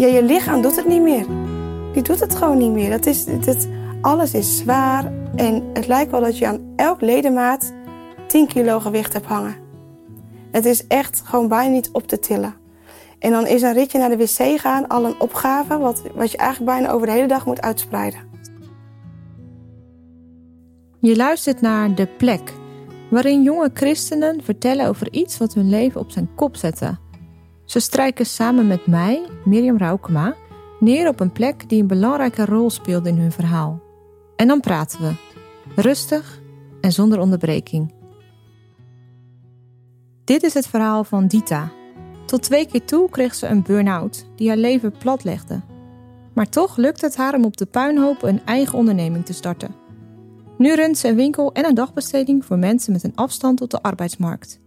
ja, je lichaam doet het niet meer. Die doet het gewoon niet meer. Dat is, dat, alles is zwaar en het lijkt wel dat je aan elk ledemaat 10 kilo gewicht hebt hangen. Het is echt gewoon bijna niet op te tillen. En dan is een ritje naar de wc gaan al een opgave, wat, wat je eigenlijk bijna over de hele dag moet uitspreiden. Je luistert naar De Plek, waarin jonge christenen vertellen over iets wat hun leven op zijn kop zette. Ze strijken samen met mij, Mirjam Raukema, neer op een plek die een belangrijke rol speelde in hun verhaal. En dan praten we, rustig en zonder onderbreking. Dit is het verhaal van Dita. Tot twee keer toe kreeg ze een burn-out die haar leven platlegde. Maar toch lukt het haar om op de puinhoop een eigen onderneming te starten. Nu runt ze een winkel en een dagbesteding voor mensen met een afstand tot de arbeidsmarkt.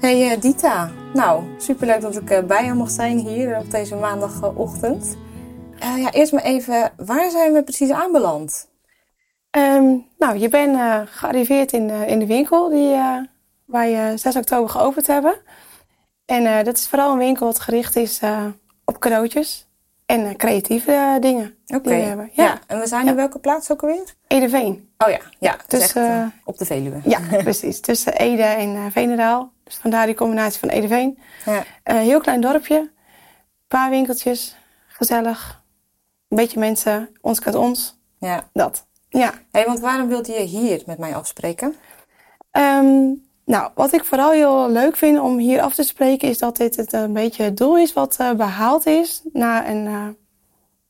Hey uh, Dita, nou superleuk dat ik uh, bij je mocht zijn hier op deze maandagochtend. Uh, ja, eerst maar even, waar zijn we precies aanbeland? Um, nou, je bent gearriveerd in, in de winkel die waar je 6 oktober geopend hebben. En dat is vooral een winkel wat gericht is op cadeautjes en creatieve dingen Oké. Ja. ja. en we zijn ja. in welke plaats ook alweer? Edeveen. Oh ja, ja. Dus, echt, op de Veluwe. Ja, precies. Tussen Ede en Veenendaal. Dus vandaar die combinatie van Edeveen. Ja. Uh, heel klein dorpje. Een paar winkeltjes. Gezellig. Een beetje mensen. Ons kent ons. Ja. Dat. Ja. hey, want waarom wilde je hier met mij afspreken? Um, nou, wat ik vooral heel leuk vind om hier af te spreken... is dat dit het een beetje het doel is wat uh, behaald is... na een uh,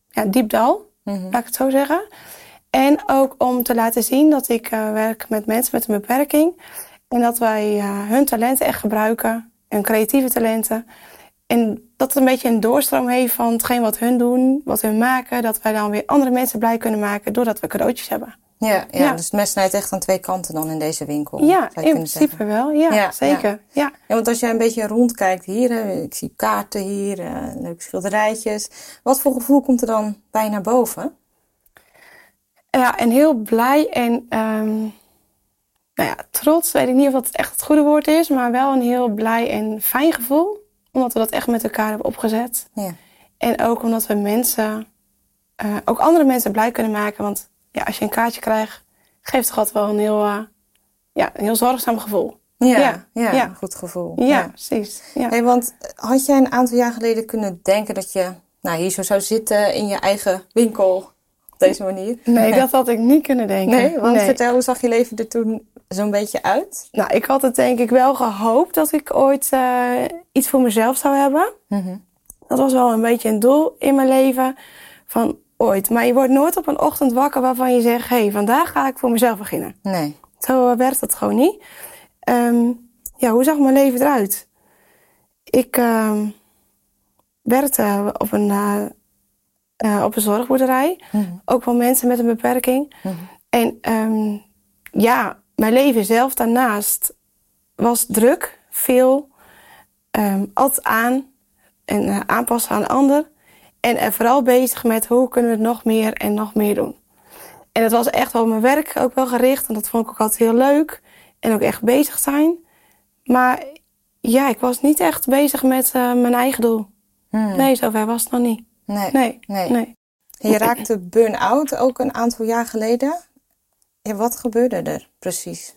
ja, diep dal, mm -hmm. laat ik het zo zeggen. En ook om te laten zien dat ik werk met mensen met een beperking... En dat wij uh, hun talenten echt gebruiken, hun creatieve talenten. En dat het een beetje een doorstroom heeft van hetgeen wat hun doen, wat hun maken. Dat wij dan weer andere mensen blij kunnen maken doordat we cadeautjes hebben. Ja, ja, ja. dus het mes snijdt echt aan twee kanten dan in deze winkel. Ja, in principe zeggen. wel. Ja, ja zeker. Ja. Ja. ja, want als jij een beetje rondkijkt hier, ik zie kaarten hier, uh, leuke schilderijtjes. Wat voor gevoel komt er dan bij naar boven? Ja, en heel blij en... Um, nou ja, trots, weet ik niet of dat echt het goede woord is, maar wel een heel blij en fijn gevoel. Omdat we dat echt met elkaar hebben opgezet. Ja. En ook omdat we mensen, uh, ook andere mensen blij kunnen maken. Want ja, als je een kaartje krijgt, geeft het wel een heel, uh, ja, een heel zorgzaam gevoel. Ja, ja, ja, ja. goed gevoel. Ja, ja. precies. Hey, want had jij een aantal jaar geleden kunnen denken dat je nou, hier zo zou zitten in je eigen winkel op deze manier? Nee, dat had ik niet kunnen denken. Nee, want nee. vertel, hoe zag je leven er toen zo'n beetje uit? Nou, ik had het denk ik wel gehoopt dat ik ooit uh, iets voor mezelf zou hebben. Mm -hmm. Dat was wel een beetje een doel in mijn leven. Van ooit. Maar je wordt nooit op een ochtend wakker waarvan je zegt... hé, hey, vandaag ga ik voor mezelf beginnen. Nee. Zo uh, werkt het gewoon niet. Um, ja, hoe zag mijn leven eruit? Ik uh, werkte op een, uh, op een zorgboerderij. Mm -hmm. Ook wel mensen met een beperking. Mm -hmm. En um, ja, mijn leven zelf daarnaast was druk, veel, um, altijd aan en uh, aanpassen aan ander. En vooral bezig met hoe kunnen we het nog meer en nog meer doen. En dat was echt wel mijn werk ook wel gericht. En dat vond ik ook altijd heel leuk. En ook echt bezig zijn. Maar ja, ik was niet echt bezig met uh, mijn eigen doel. Hmm. Nee, zover was het nog niet. Nee. Nee. nee. nee. Je raakte burn-out ook een aantal jaar geleden. Ja, wat gebeurde er precies?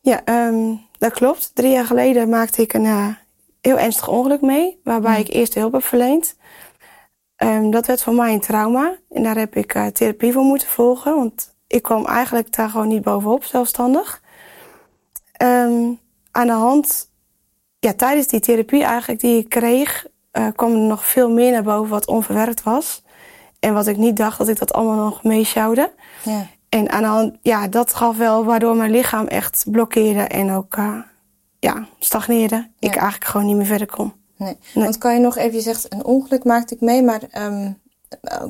Ja, um, dat klopt. Drie jaar geleden maakte ik een uh, heel ernstig ongeluk mee, waarbij mm. ik eerst hulp heb verleend. Um, dat werd voor mij een trauma en daar heb ik uh, therapie voor moeten volgen, want ik kwam eigenlijk daar gewoon niet bovenop, zelfstandig. Um, aan de hand, ja, tijdens die therapie eigenlijk die ik kreeg, uh, kwam er nog veel meer naar boven wat onverwerkt was. En wat ik niet dacht dat ik dat allemaal nog meeschouwde. Ja. En aan de hand, ja, dat gaf wel waardoor mijn lichaam echt blokkeerde en ook uh, ja, stagneerde. Ja. Ik eigenlijk gewoon niet meer verder kon. Nee. nee. Want kan je nog even, je zegt een ongeluk maakte ik mee, maar um,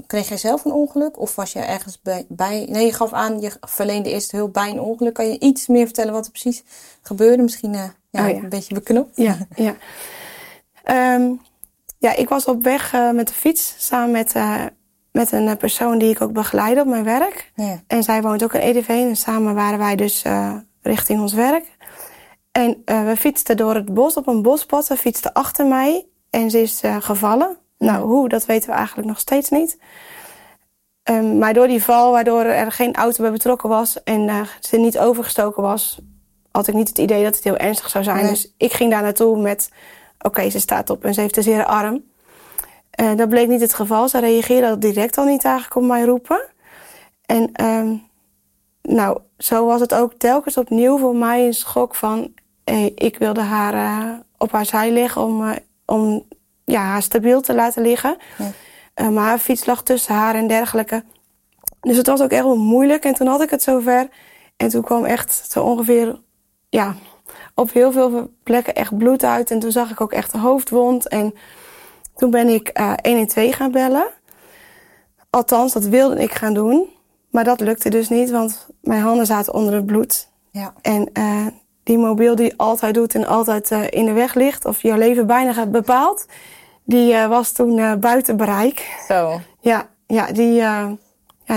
kreeg jij zelf een ongeluk? Of was je ergens bij, bij, Nee, je gaf aan, je verleende eerst hulp bij een ongeluk. Kan je iets meer vertellen wat er precies gebeurde? Misschien uh, ja, oh, ja. een beetje beknopt. Ja, ja. Um, ja, ik was op weg uh, met de fiets samen met met een persoon die ik ook begeleid op mijn werk. Ja. En zij woont ook in EDV en samen waren wij dus uh, richting ons werk. En we fietsten door het bos op een bospad. Ze fietste achter mij en ze is gevallen. Nou, hoe, dat weten we eigenlijk nog steeds niet. Um, maar door die val, waardoor er geen auto bij betrokken was en ze niet overgestoken was, had ik niet het idee dat het heel ernstig zou zijn. Nee. Dus ik ging daar naartoe met: oké, okay, ze staat op en ze heeft een zere arm. Uh, dat bleek niet het geval. Ze reageerde direct al niet eigenlijk op mij roepen. En um, nou, zo was het ook telkens opnieuw voor mij een schok van... Hey, ik wilde haar uh, op haar zij liggen om, uh, om ja, haar stabiel te laten liggen. Ja. Maar haar fiets lag tussen haar en dergelijke. Dus het was ook echt wel moeilijk. En toen had ik het zover. En toen kwam echt zo ongeveer... Ja, op heel veel plekken echt bloed uit. En toen zag ik ook echt een hoofdwond. En toen ben ik 112 gaan bellen. Althans, dat wilde ik gaan doen. Maar dat lukte dus niet, want mijn handen zaten onder het bloed. Ja. En uh, die mobiel die altijd doet en altijd uh, in de weg ligt, of jouw leven bijna bepaalt, die uh, was toen buiten bereik. Zo. Ja, ja, die, ja,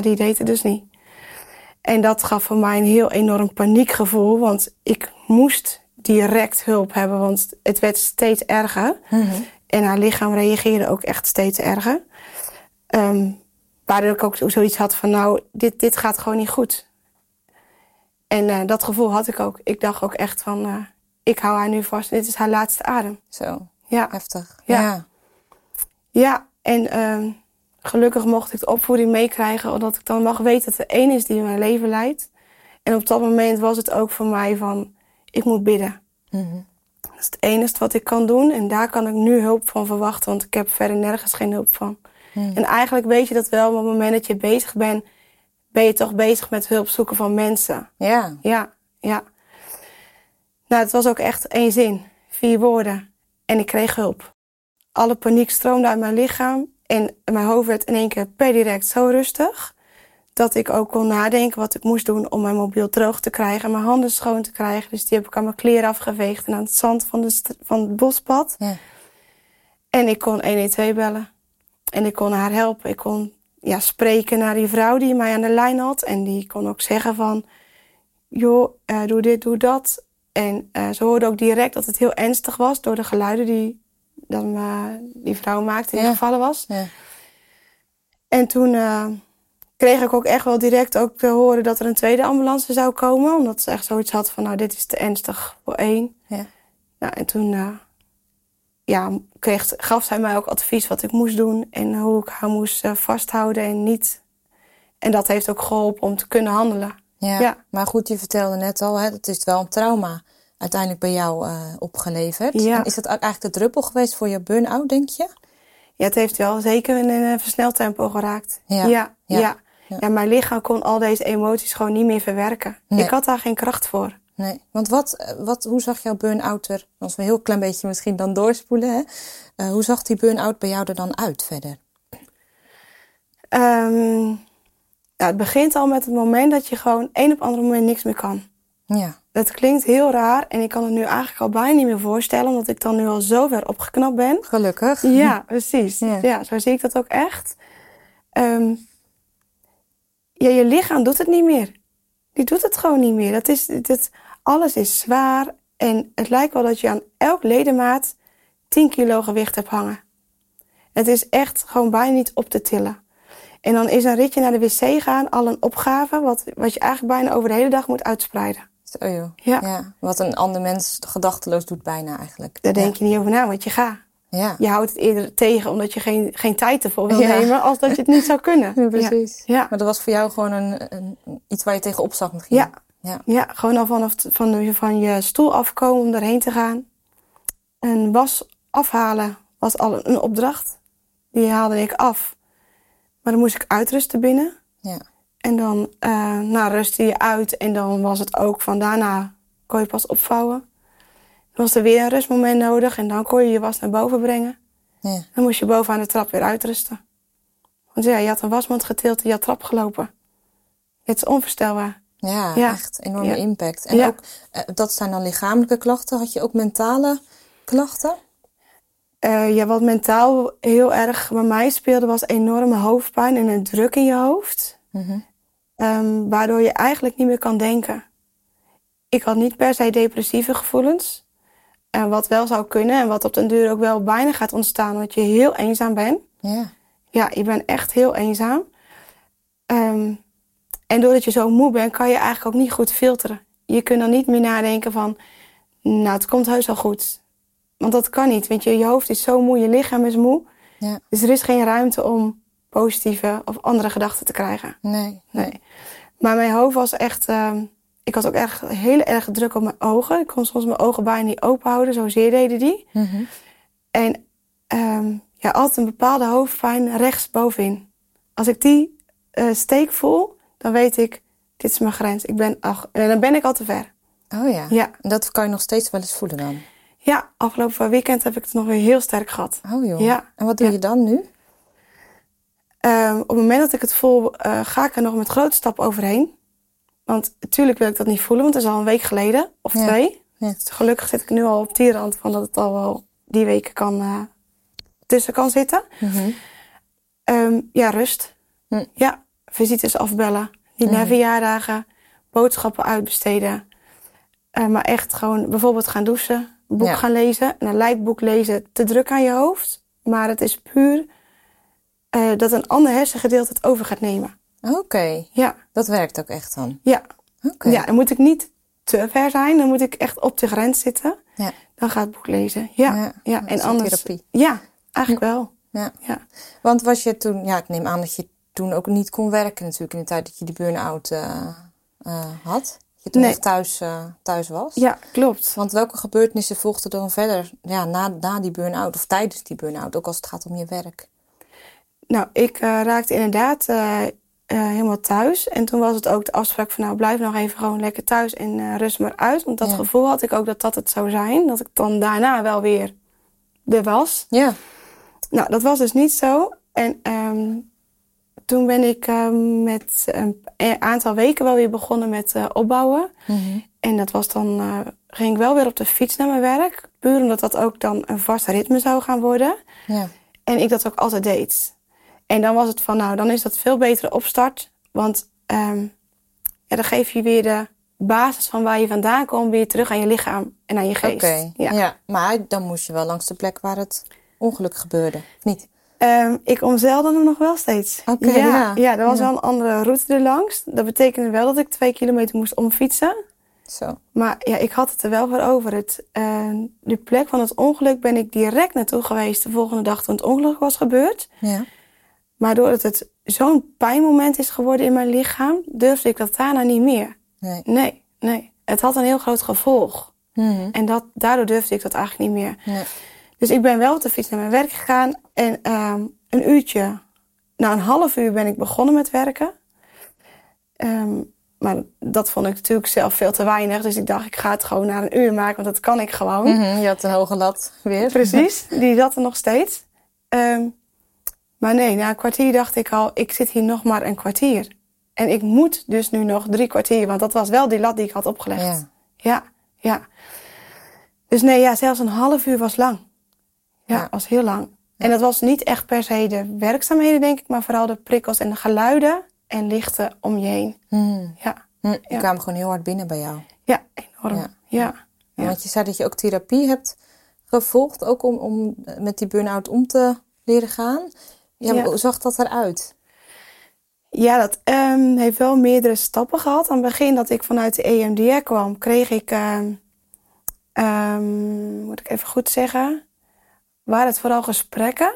die deed het dus niet. En dat gaf voor mij een heel enorm paniekgevoel, want ik moest direct hulp hebben, want het werd steeds erger. Mm -hmm. En haar lichaam reageerde ook echt steeds erger. Um, Waardoor ik ook zoiets had van, nou, dit, dit gaat gewoon niet goed. En uh, dat gevoel had ik ook. Ik dacht ook echt van, uh, ik hou haar nu vast. Dit is haar laatste adem. Zo, ja. heftig. Ja, ja. ja. en uh, gelukkig mocht ik de opvoeding meekrijgen... omdat ik dan mag weten dat er één is die mijn leven leidt. En op dat moment was het ook voor mij van, ik moet bidden. Mm -hmm. Dat is het enige wat ik kan doen. En daar kan ik nu hulp van verwachten, want ik heb verder nergens geen hulp van. Hmm. En eigenlijk weet je dat wel, maar op het moment dat je bezig bent, ben je toch bezig met hulp zoeken van mensen. Ja. Ja, ja. Nou, het was ook echt één zin, vier woorden. En ik kreeg hulp. Alle paniek stroomde uit mijn lichaam en mijn hoofd werd in één keer per direct zo rustig. Dat ik ook kon nadenken wat ik moest doen om mijn mobiel droog te krijgen en mijn handen schoon te krijgen. Dus die heb ik aan mijn kleren afgeveegd en aan het zand van, de van het bospad. Ja. En ik kon 112 bellen. En ik kon haar helpen. Ik kon ja, spreken naar die vrouw die mij aan de lijn had. En die kon ook zeggen van... joh, uh, doe dit, doe dat. En uh, ze hoorde ook direct dat het heel ernstig was... door de geluiden die dan, uh, die vrouw maakte die ja. gevallen was. Ja. En toen kreeg ik ook echt wel direct ook te horen... dat er een tweede ambulance zou komen. Omdat ze echt zoiets had van... nou, dit is te ernstig voor één. Ja. Nou, en toen ja, kreeg, gaf zij mij ook advies wat ik moest doen en hoe ik haar moest uh, vasthouden en niet. En dat heeft ook geholpen om te kunnen handelen. Ja, Ja. maar goed, je vertelde net al, hè, het is wel een trauma uiteindelijk bij jou uh, opgeleverd. Ja. En is dat eigenlijk de druppel geweest voor je burn-out, denk je? Ja, het heeft wel zeker in een versneld tempo geraakt. Ja. Ja, Ja. Ja. mijn lichaam kon al deze emoties gewoon niet meer verwerken. Nee. Ik had daar geen kracht voor. Nee, want wat, eh, wat, hoe zag jouw burn-out er, als we een heel klein beetje misschien dan doorspoelen, hè? Uh, hoe zag die burn-out bij jou er dan uit verder? Um, ja, het begint al met het moment dat je gewoon één op ander moment niks meer kan. Ja, Dat klinkt heel raar en ik kan het nu eigenlijk al bijna niet meer voorstellen, omdat ik dan nu al zo ver opgeknapt ben. gelukkig. Ja, precies. Ja. Ja. zo zie ik dat ook echt. Um, ja, je lichaam doet het niet meer. Die doet het gewoon niet meer. Dat is, dat, alles is zwaar en het lijkt wel dat je aan elk ledemaat 10 kilo gewicht hebt hangen. Het is echt gewoon bijna niet op te tillen. En dan is een ritje naar de wc gaan al een opgave, wat, wat je eigenlijk bijna over de hele dag moet uitspreiden. Zo joh. Ja. Wat een ander mens gedachteloos doet bijna eigenlijk. Daar denk je niet over na, want je gaat. Ja. Je houdt het eerder tegen omdat je geen, geen tijd ervoor wil Ja. nemen, als dat je het niet zou kunnen. Ja, precies. Ja. Maar dat was voor jou gewoon een, een, iets waar je tegenop zag misschien. Ja. Ja. Ja, gewoon al vanaf van, de- van je stoel afkomen om daarheen te gaan. Een was afhalen was al een opdracht. Die haalde ik af. Maar dan moest ik uitrusten binnen. Ja. En dan uh, nou, rustte je uit. En dan was het ook van daarna kon je pas opvouwen. Was er weer een rustmoment nodig. En dan kon je je was naar boven brengen. Ja. Dan moest je boven aan de trap weer uitrusten. Want ja, je had een wasmand getild en je had trap gelopen. Het is onvoorstelbaar. Ja, Ja. echt enorme Ja. impact. En ook, eh, dat zijn dan lichamelijke klachten. Had je ook mentale klachten? Uh, ja, wat mentaal heel erg bij mij speelde, was enorme hoofdpijn en een druk in je hoofd. Mhm. Um, waardoor je eigenlijk niet meer kan denken. ik had niet per se depressieve gevoelens. En wat wel zou kunnen en wat op den duur ook wel bijna gaat ontstaan, omdat je heel eenzaam bent. Ja. Ja, je bent echt heel eenzaam. Ehm, en doordat je zo moe bent, kan je eigenlijk ook niet goed filteren. Je kunt dan niet meer nadenken van, nou, het komt heus wel goed. Want dat kan niet, want je, je hoofd is zo moe, je lichaam is moe. Ja. Dus er is geen ruimte om positieve of andere gedachten te krijgen. Nee. Nee. Maar mijn hoofd was echt. ehm, ik had ook echt heel erg druk op mijn ogen. Ik kon soms mijn ogen bijna niet open houden, zozeer deden die. Mhm. En ehm, ja, altijd een bepaalde hoofdpijn rechts bovenin. Als ik die eh, steek voel, dan weet ik, dit is mijn grens. Ik ben, ach, en dan ben ik al te ver. Oh ja. Ja. En dat kan je nog steeds wel eens voelen dan? Ja, afgelopen weekend heb ik het nog weer heel sterk gehad. Oh joh. Ja. En wat doe Ja. je dan nu? Ehm, op het moment dat ik het voel, eh, ga ik er nog met grote stappen overheen. Want natuurlijk wil ik dat niet voelen, want het is al een week geleden of Ja. twee. Ja. Dus gelukkig zit ik nu al op die rand van dat het al wel die weken kan, eh, tussen kan zitten. Mhm. Ehm, ja, rust. Ja, visites afbellen. Niet naar Mhm. verjaardagen. Boodschappen uitbesteden. Eh, maar echt gewoon bijvoorbeeld gaan douchen. Boek Ja. gaan lezen. En een lijkt boek lezen te druk aan je hoofd. Maar het is puur eh, dat een ander hersengedeelte het over gaat nemen. Oké. Ja, Dat werkt ook echt dan? ja. Oké. ja. Dan moet ik niet te ver zijn. Dan moet ik echt op de grens zitten. Ja. Dan gaat het boek lezen. Ja, Ja, En anders... therapie. Ja, eigenlijk wel. Ja. Ja. Want was je toen, ja, ik neem aan dat je toen ook niet kon werken natuurlijk in de tijd dat je die burn-out eh, eh, had. Dat je toen Nee. echt thuis, eh, thuis was. ja, klopt. Want welke gebeurtenissen volgden dan verder ja, na, na die burn-out of tijdens die burn-out, ook als het gaat om je werk? Nou, ik raakte inderdaad eh, helemaal thuis. En toen was het ook de afspraak van nou, blijf nog even gewoon lekker thuis en eh, rust maar uit. Want dat Ja. gevoel had ik ook dat dat het zou zijn. Dat ik dan daarna wel weer er was. Ja. Nou, dat was dus niet zo. En ehm, toen ben ik ehm, met een aantal weken wel weer begonnen met eh, opbouwen. Mhm. En dat was dan, ging ik wel weer op de fiets naar mijn werk. Puur omdat dat ook dan een vast ritme zou gaan worden. Ja. En ik dat ook altijd deed. En dan was het van, nou, dan is dat veel betere opstart. Want ehm, ja, dan geef je weer de basis van waar je vandaan komt weer terug aan je lichaam en aan je geest. Oké. Ja. Ja. Maar dan moest je wel langs de plek waar het ongeluk gebeurde, niet? Ehm, ik omzeilde hem nog wel steeds. Oké, ja, ja. ja. er was Ja. wel een andere route erlangs. Dat betekende wel dat ik twee kilometer moest omfietsen. Zo. Maar ja, ik had het er wel voor over. Het, eh, de plek van het ongeluk ben ik direct naartoe geweest de volgende dag toen het ongeluk was gebeurd. Ja. Maar doordat het zo'n pijnmoment is geworden in mijn lichaam, durfde ik dat daarna niet meer. Nee. Nee, nee. Het had een heel groot gevolg. Mhm. En dat, daardoor durfde ik dat eigenlijk niet meer. Nee. Dus ik ben wel op de fiets naar mijn werk gegaan. En ehm, een uurtje, nou een half uur ben ik begonnen met werken. Ehm, maar dat vond ik natuurlijk zelf veel te weinig. Dus ik dacht, ik ga het gewoon naar een uur maken, want dat kan ik gewoon. Mhm, Je had een hoge lat weer. Precies, die zat er nog steeds. Ehm, maar nee, na een kwartier dacht ik al, ik zit hier nog maar een kwartier. En ik moet dus nu nog drie kwartier, want dat was wel die lat die ik had opgelegd. Ja. ja. ja. Dus nee, ja, zelfs een half uur was lang. Ja, Ja. was heel lang. En dat was niet echt per se de werkzaamheden, denk ik, maar vooral de prikkels en de geluiden en lichten om je heen. Mhm. Ja, Hm, Die Ja. kwamen gewoon heel hard binnen bij jou. ja enorm. Ja, Want je zei dat je ook therapie hebt gevolgd, ook om, om met die burn-out om te leren gaan. Ja, Ja. Hoe zag dat eruit? Ja, dat ehm, heeft wel meerdere stappen gehad. Aan het begin dat ik vanuit de EMDR kwam, kreeg ik, ehm, ehm, moet ik even goed zeggen, waren het vooral gesprekken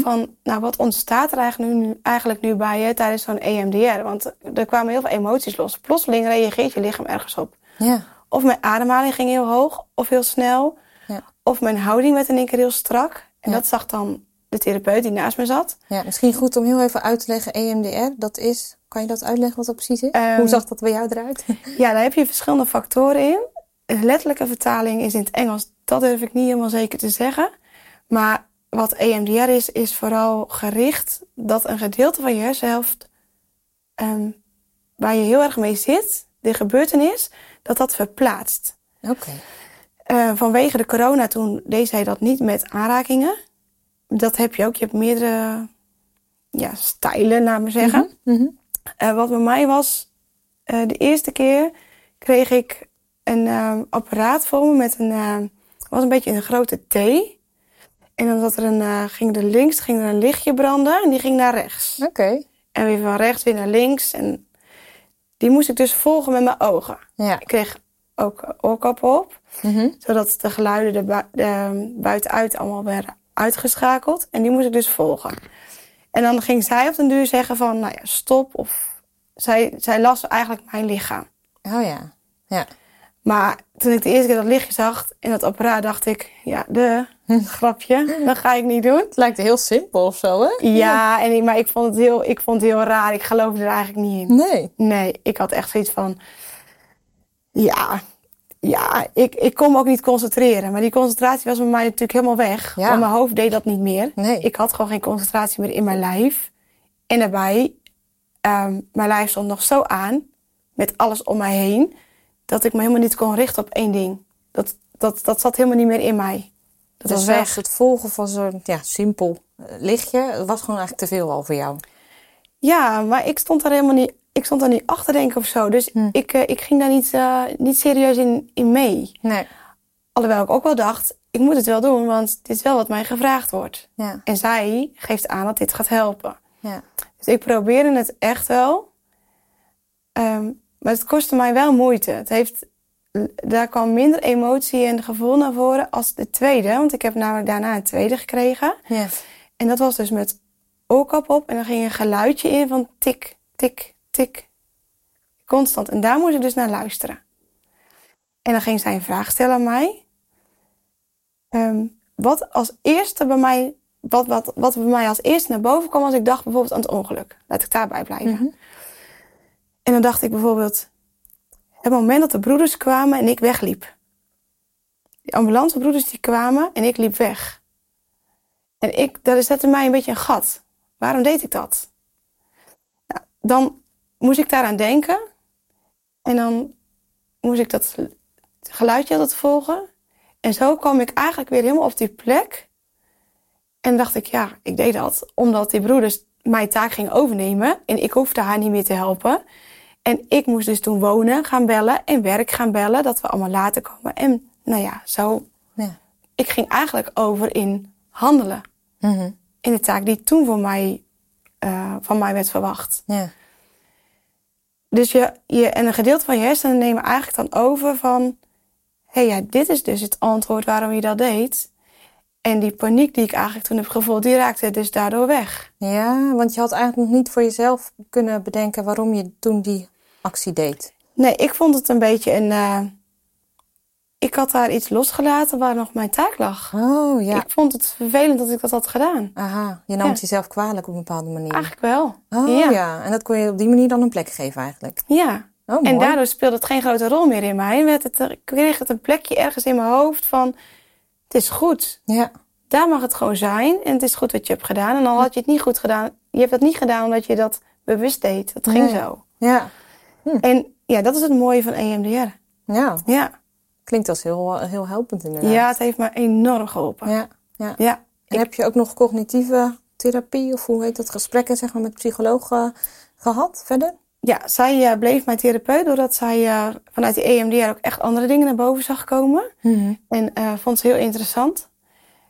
van, nou, wat ontstaat er eigenlijk nu, eigenlijk nu bij je tijdens zo'n EMDR? Want er kwamen heel veel emoties los. Plotseling reageert je lichaam ergens op. Ja. Of mijn ademhaling ging heel hoog of heel snel. Ja. Of mijn houding werd in één keer heel strak. En Ja. dat zag dan de therapeut die naast me zat. ja, misschien goed om heel even uit te leggen. EMDR, dat is, kan je dat uitleggen wat dat precies is? Ehm, Hoe zag dat bij jou eruit? Ja, daar heb je verschillende factoren in. Een letterlijke vertaling is in het Engels, dat durf ik niet helemaal zeker te zeggen. Maar wat EMDR is, is vooral gericht dat een gedeelte van je hersenhelft ehm, waar je heel erg mee zit, de gebeurtenis, dat dat verplaatst. Oké. Eh, vanwege de corona toen deed hij dat niet met aanrakingen. Dat heb je ook. Je hebt meerdere ja, stijlen, laat maar zeggen. Mhm. Eh, wat bij mij was, eh, de eerste keer kreeg ik een ehm, apparaat voor me met een, ehm, was een beetje een grote T. En dan zat er een, eh, ging er links ging er een lichtje branden en die ging naar rechts. Oké. En weer van rechts weer naar links. En die moest ik dus volgen met mijn ogen. Ja. Ik kreeg ook oorkappen op, Mhm. zodat de geluiden er bui- de, buitenuit allemaal werden uitgeschakeld. En die moest ik dus volgen. En dan ging zij op den duur zeggen van, nou ja, stop. Of zij, zij las eigenlijk mijn lichaam. Oh ja. Ja. Maar toen ik de eerste keer dat lichtje zag in dat apparaat, dacht ik, ja, de grapje, dat ga ik niet doen. Het lijkt heel simpel of zo, hè? Ja, en ik, maar ik vond, het heel, ik vond het heel raar. Ik geloofde er eigenlijk niet in. Nee. Nee, ik had echt zoiets van, ja, ja, ik, ik kon me ook niet concentreren. Maar die concentratie was bij mij natuurlijk helemaal weg. Ja. Want mijn hoofd deed dat niet meer. Nee. Ik had gewoon geen concentratie meer in mijn lijf. En daarbij, ehm, mijn lijf stond nog zo aan, met alles om mij heen, dat ik me helemaal niet kon richten op één ding. Dat, dat, dat zat helemaal niet meer in mij. Dat Dus was weg. het volgen van zo'n ja, simpel eh, lichtje, het was gewoon eigenlijk te veel al voor jou. Ja, maar ik stond daar helemaal niet, ik stond daar niet achter denken of zo. Dus Hm. ik, eh, ik ging daar niet, eh, niet serieus in, in mee. Nee. Alhoewel ik ook wel dacht, ik moet het wel doen, want dit is wel wat mij gevraagd wordt. Ja. En zij geeft aan dat dit gaat helpen. Ja. Dus ik probeerde het echt wel. Ehm, maar het kostte mij wel moeite. Het heeft, daar kwam minder emotie en gevoel naar voren als de tweede. Want ik heb namelijk daarna een tweede gekregen. Ja. En dat was dus met oorkap op. En dan ging een geluidje in van tik, tik, tik. Constant. En daar moest ik dus naar luisteren. En dan ging zij een vraag stellen aan mij. Ehm, wat als eerste bij mij, wat, wat, wat bij mij als eerste naar boven kwam als ik dacht bijvoorbeeld aan het ongeluk. Laat ik daarbij blijven. Mhm. En dan dacht ik bijvoorbeeld, het moment dat de broeders kwamen en ik wegliep. Die ambulancebroeders die kwamen en ik liep weg. En ik, dat zette mij een beetje een gat. Waarom deed ik dat? Nou, dan moest ik daaraan denken. En dan moest ik dat geluidje altijd volgen. En zo kwam ik eigenlijk weer helemaal op die plek. En dacht ik, ja, ik deed dat omdat die broeders mijn taak gingen overnemen. En ik hoefde haar niet meer te helpen. En ik moest dus toen wonen, gaan bellen en werk gaan bellen. Dat we allemaal later komen. En nou ja, zo. Ja. Ik ging eigenlijk over in handelen. Mhm. In de taak die toen voor mij, eh, van mij werd verwacht. Ja. Dus je, je, en een gedeelte van je hersenen nemen eigenlijk dan over van... Hé, hey, ja, dit is dus het antwoord waarom je dat deed. En die paniek die ik eigenlijk toen heb gevoeld, die raakte dus daardoor weg. ja, want je had eigenlijk nog niet voor jezelf kunnen bedenken waarom je toen die actie deed. Nee, ik vond het een beetje een... eh, ik had daar iets losgelaten waar nog mijn taak lag. Oh ja. Ik vond het vervelend dat ik dat had gedaan. Aha, je nam Ja. het jezelf kwalijk op een bepaalde manier. Eigenlijk wel. Oh ja. ja. en dat kon je op die manier dan een plek geven eigenlijk. Ja. Oh, mooi. En daardoor speelde het geen grote rol meer in mij. En werd het, er- kreeg het een plekje ergens in mijn hoofd van... Het is goed. Ja. Daar mag het gewoon zijn. En het is goed wat je hebt gedaan. En al had je het niet goed gedaan... Je hebt dat niet gedaan omdat je dat bewust deed. Dat ging Nee. zo. Ja. En ja, dat is het mooie van EMDR. Ja. Ja. Klinkt als heel, heel helpend inderdaad. Ja, het heeft me enorm geholpen. Ja. ja. Ja. En heb je ook nog cognitieve therapie of hoe heet dat, gesprekken zeg maar, met psychologen gehad verder? Ja, zij eh, bleef mijn therapeut doordat zij eh, vanuit de EMDR ook echt andere dingen naar boven zag komen. En eh, vond ze heel interessant.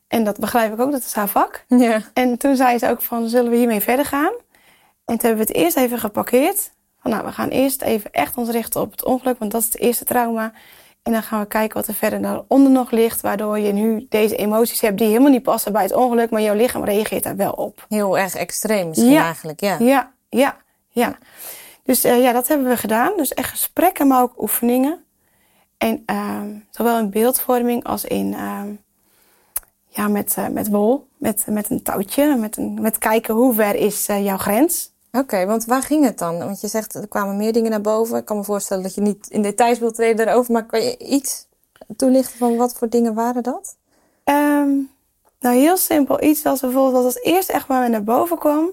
En dat begrijp ik ook, dat is haar vak. Ja. En toen zei ze ook van, zullen we hiermee verder gaan? En toen hebben we het eerst even geparkeerd. Van, nou, we gaan eerst even echt ons richten op het ongeluk, want dat is het eerste trauma. En dan gaan we kijken wat er verder daaronder nog ligt, waardoor je nu deze emoties hebt die helemaal niet passen bij het ongeluk, maar jouw lichaam reageert daar wel op. Heel erg extreem misschien Ja. eigenlijk, ja. Ja, ja, ja. Dus eh, ja, dat hebben we gedaan. Dus echt gesprekken, maar ook oefeningen. En ehm, zowel in beeldvorming als in ehm, ja, met, eh, met wol, met, met een touwtje, met, een, met kijken hoe ver is eh, jouw grens. Oké, want waar ging het dan? Want je zegt er kwamen meer dingen naar boven. Ik kan me voorstellen dat je niet in details wilt treden daarover, maar kan je iets toelichten van wat voor dingen waren dat? Ehm, nou, heel simpel iets als bijvoorbeeld wat als eerste echt maar naar boven kwam.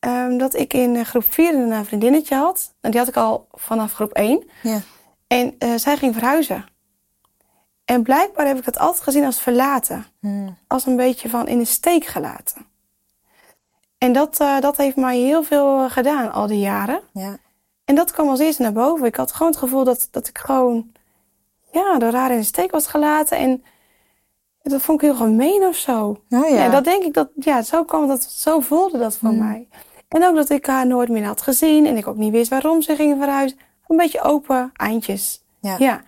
ehm, dat ik in eh, groep 4 een eh, vriendinnetje had. Nou, die had ik al vanaf groep 1. Ja. En eh, zij ging verhuizen. En blijkbaar heb ik dat altijd gezien als verlaten. Hmm. Als een beetje van in de steek gelaten. En dat, eh, dat heeft mij heel veel eh, gedaan al die jaren. Ja. En dat kwam als eerste naar boven. Ik had gewoon het gevoel dat, dat ik gewoon ja, door haar in de steek was gelaten. En dat vond ik heel gemeen of zo. Oh ja. Ja, dat denk ik dat, ja, zo kwam dat, zo voelde dat voor Mm. mij. En ook dat ik haar nooit meer had gezien en ik ook niet wist waarom ze gingen verhuizen. Een beetje open eindjes. Ja. Ja,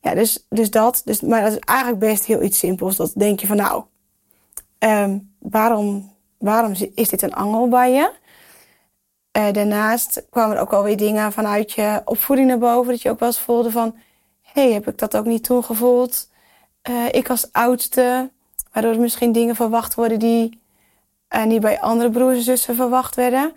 ja dus, dus dat. Dus, maar dat is eigenlijk best heel iets simpels. Dat denk je van nou, ehm, waarom, waarom is dit een angel bij je? Eh, daarnaast kwamen er ook alweer dingen vanuit je opvoeding naar boven. Dat je ook wel eens voelde van, hé, hey, heb ik dat ook niet toen gevoeld? Eh, ik als oudste, waardoor er misschien dingen verwacht worden die eh, niet bij andere broers en zussen verwacht werden.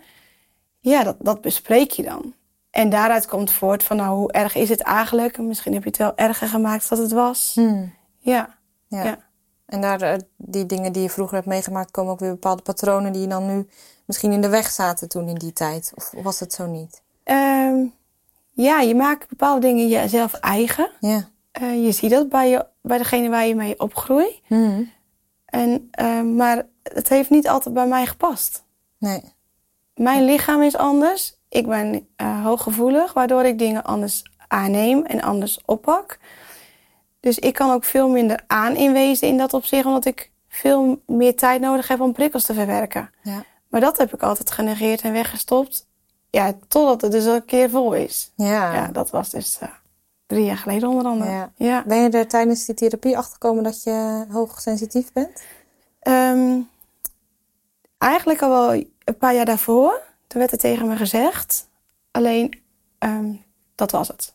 Ja, dat, dat bespreek je dan. En daaruit komt voort van, nou, hoe erg is het eigenlijk? Misschien heb je het wel erger gemaakt dan het was. Hmm. Ja, Ja. Ja. En daar, eh, die dingen die je vroeger hebt meegemaakt, komen ook weer bepaalde patronen die je dan nu misschien in de weg zaten toen in die tijd. Of was het zo niet? Ehm, ja je maakt bepaalde dingen jezelf eigen. Ja. Eh, je ziet dat bij, je, bij degene waar je mee opgroeit. Hmm. En, eh, maar het heeft niet altijd bij mij gepast. Nee. Mijn lichaam is anders. Ik ben eh, hooggevoelig, waardoor ik dingen anders aanneem en anders oppak. Dus ik kan ook veel minder aan inwezen in dat opzicht, omdat ik veel meer tijd nodig heb om prikkels te verwerken. Ja. Maar dat heb ik altijd genegeerd en weggestopt. Ja, totdat het dus een keer vol is. Ja. Ja, dat was dus eh, drie jaar geleden onder andere. Ja. ja. Ben je er tijdens die therapie achtergekomen dat je hoogsensitief bent? Ehm, eigenlijk al wel een paar jaar daarvoor. Toen werd er tegen me gezegd. Alleen, ehm, dat was het.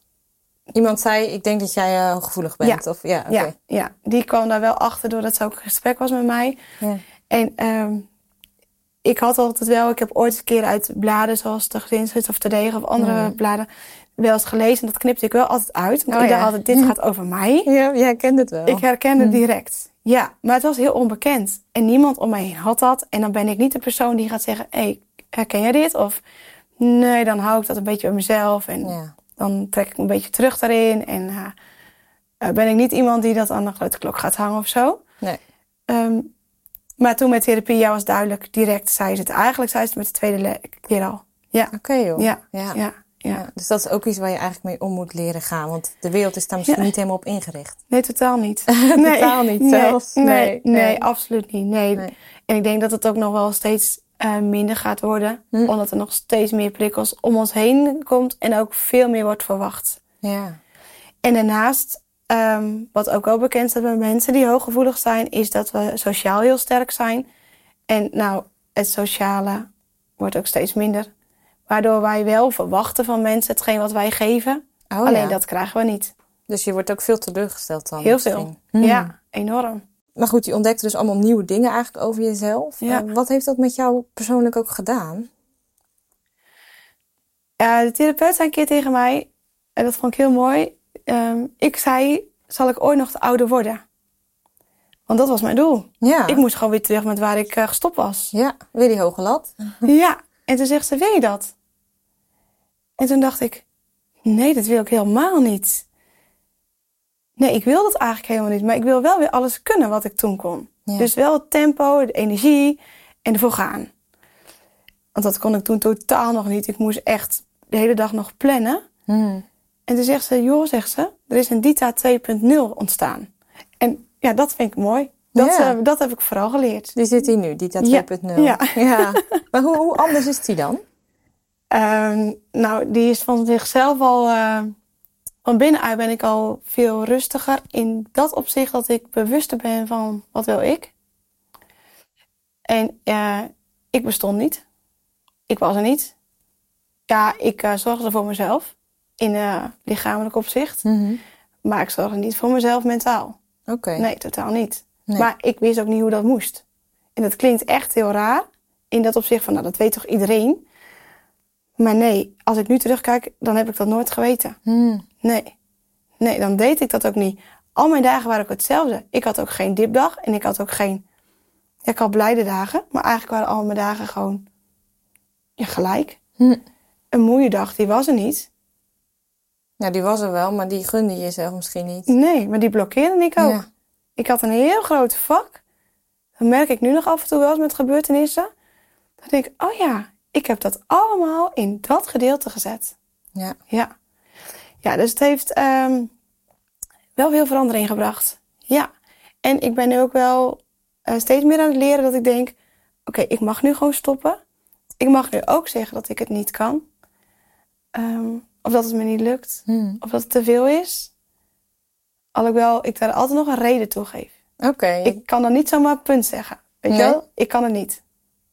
Iemand zei, ik denk dat jij eh, hooggevoelig bent. Of, ja, oké. Ja, ja, die kwam daar wel achter doordat ze ook gesprek was met mij. Ja. En ehm, ik had altijd wel, ik heb ooit een keer uit bladen zoals de Gezinsgids of de Degen of andere bladen wel eens gelezen. En dat knipte ik wel altijd uit. Want Oh, ik dacht altijd, dit gaat over mij. Ja, jij kent het wel. Ik herkende Hm. direct. Ja, maar het was heel onbekend. En niemand om mij heen had dat. En dan ben ik niet de persoon die gaat zeggen: hé, hey, herken jij dit? Of nee, dan hou ik dat een beetje bij mezelf. En Ja. Dan trek ik een beetje terug daarin. En eh, eh, ben ik niet iemand die dat aan de grote klok gaat hangen of zo. Nee. Ehm, maar toen met therapie, ja, was duidelijk direct, zei ze het. Eigenlijk zei ze het met de tweede keer al. Ja, Oké joh. ja, Ja. ja, Dus dat is ook iets waar je eigenlijk mee om moet leren gaan. Want de wereld is daar misschien Ja. niet helemaal op ingericht. Nee, totaal niet. Totaal niet nee, zelfs. Nee, Nee, nee, nee. absoluut niet. Nee. Nee. En ik denk dat het ook nog wel steeds eh, minder gaat worden. Hm. Omdat er nog steeds meer prikkels om ons heen komt. En ook veel meer wordt verwacht. Ja. En daarnaast, ehm, wat ook wel bekend staat bij mensen die hooggevoelig zijn, is dat we sociaal heel sterk zijn. En nou, het sociale wordt ook steeds minder. Waardoor wij wel verwachten van mensen hetgeen wat wij geven. Oh, alleen ja. dat krijgen we niet. Dus je wordt ook veel teleurgesteld dan. Heel misschien. veel. Hmm. Ja, enorm. Maar goed, je ontdekte dus allemaal nieuwe dingen eigenlijk over jezelf. Ja. Eh, wat heeft dat met jou persoonlijk ook gedaan? Ja, de therapeut zei een keer tegen mij, en dat vond ik heel mooi. ehm, ik zei, zal ik ooit nog te ouder worden? Want dat was mijn doel. Ja. Ik moest gewoon weer terug met waar ik eh, gestopt was. Ja, weer die hoge lat. Ja, en toen zegt ze, wil je dat? En toen dacht ik, nee, dat wil ik helemaal niet. Nee, ik wil dat eigenlijk helemaal niet. Maar ik wil wel weer alles kunnen wat ik toen kon. Ja. Dus wel het tempo, de energie en ervoor gaan. Want dat kon ik toen totaal nog niet. Ik moest echt de hele dag nog plannen. Hmm. En toen zegt ze, joh, zegt ze, er is een Dita 2.0 ontstaan. En ja, dat vind ik mooi. Dat, Ja. eh, dat heb ik vooral geleerd. Die zit hier nu, Dita Ja. 2.0. Ja. ja. Maar hoe, hoe anders is die dan? Ehm, nou, die is van zichzelf al. eh, van binnenuit ben ik al veel rustiger. In dat opzicht dat ik bewuster ben van wat wil ik. En eh, ik bestond niet. Ik was er niet. Ja, ik eh, zorgde voor mezelf. In eh, lichamelijk opzicht. Mhm. Maar ik zorgde niet voor mezelf mentaal. Oké. Nee, totaal niet. Nee. Maar ik wist ook niet hoe dat moest. En dat klinkt echt heel raar. In dat opzicht van, nou, dat weet toch iedereen? Maar nee, als ik nu terugkijk, dan heb ik dat nooit geweten. Hmm. Nee. Nee, dan deed ik dat ook niet. Al mijn dagen waren ook hetzelfde. Ik had ook geen dipdag en ik had ook geen... Ja, ik had blijde dagen, maar eigenlijk waren al mijn dagen gewoon ja, gelijk. Hm. Een moeie dag, die was er niet. Ja, die was er wel, maar die gunde je jezelf misschien niet. Nee, maar die blokkeerde ik ook. Ja. Ik had een heel groot vak. Dat merk ik nu nog af en toe wel eens met gebeurtenissen. Dan denk ik, oh ja, ik heb dat allemaal in dat gedeelte gezet. Ja. Ja. Ja, dus het heeft... ehm, wel veel verandering gebracht. Ja. En ik ben nu ook wel eh, steeds meer aan het leren dat ik denk: oké, ik mag nu gewoon stoppen. Ik mag nu ook zeggen dat ik het niet kan. Ehm, of dat het me niet lukt. Hmm. Of dat het te veel is. Alhoewel ik daar altijd nog een reden toe geef. Oké. Ik kan dan niet zomaar punt zeggen. Weet Nee? je wel? Ik kan het niet.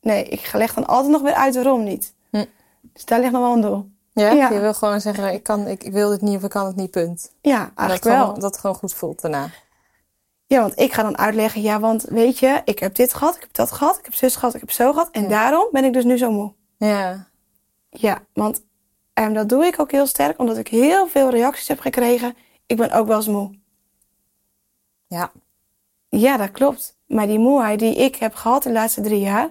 Nee, ik leg dan altijd nog weer uit waarom niet. Hm. Dus daar ligt nog wel een doel. Ja? Ja. Je wil gewoon zeggen, ik, kan, ik, ik wil dit niet of ik kan het niet, punt. Ja, En dat, eigenlijk gewoon, wel. dat het gewoon goed voelt daarna. Ja, want ik ga dan uitleggen, ja, want weet je, ik heb dit gehad, ik heb dat gehad, ik heb zus gehad, ik heb zo gehad. En Ja. daarom ben ik dus nu zo moe. Ja. Ja, want en dat doe ik ook heel sterk, omdat ik heel veel reacties heb gekregen. Ik ben ook wel eens moe. Ja. Ja, dat klopt. Maar die moeheid die ik heb gehad de laatste drie jaar,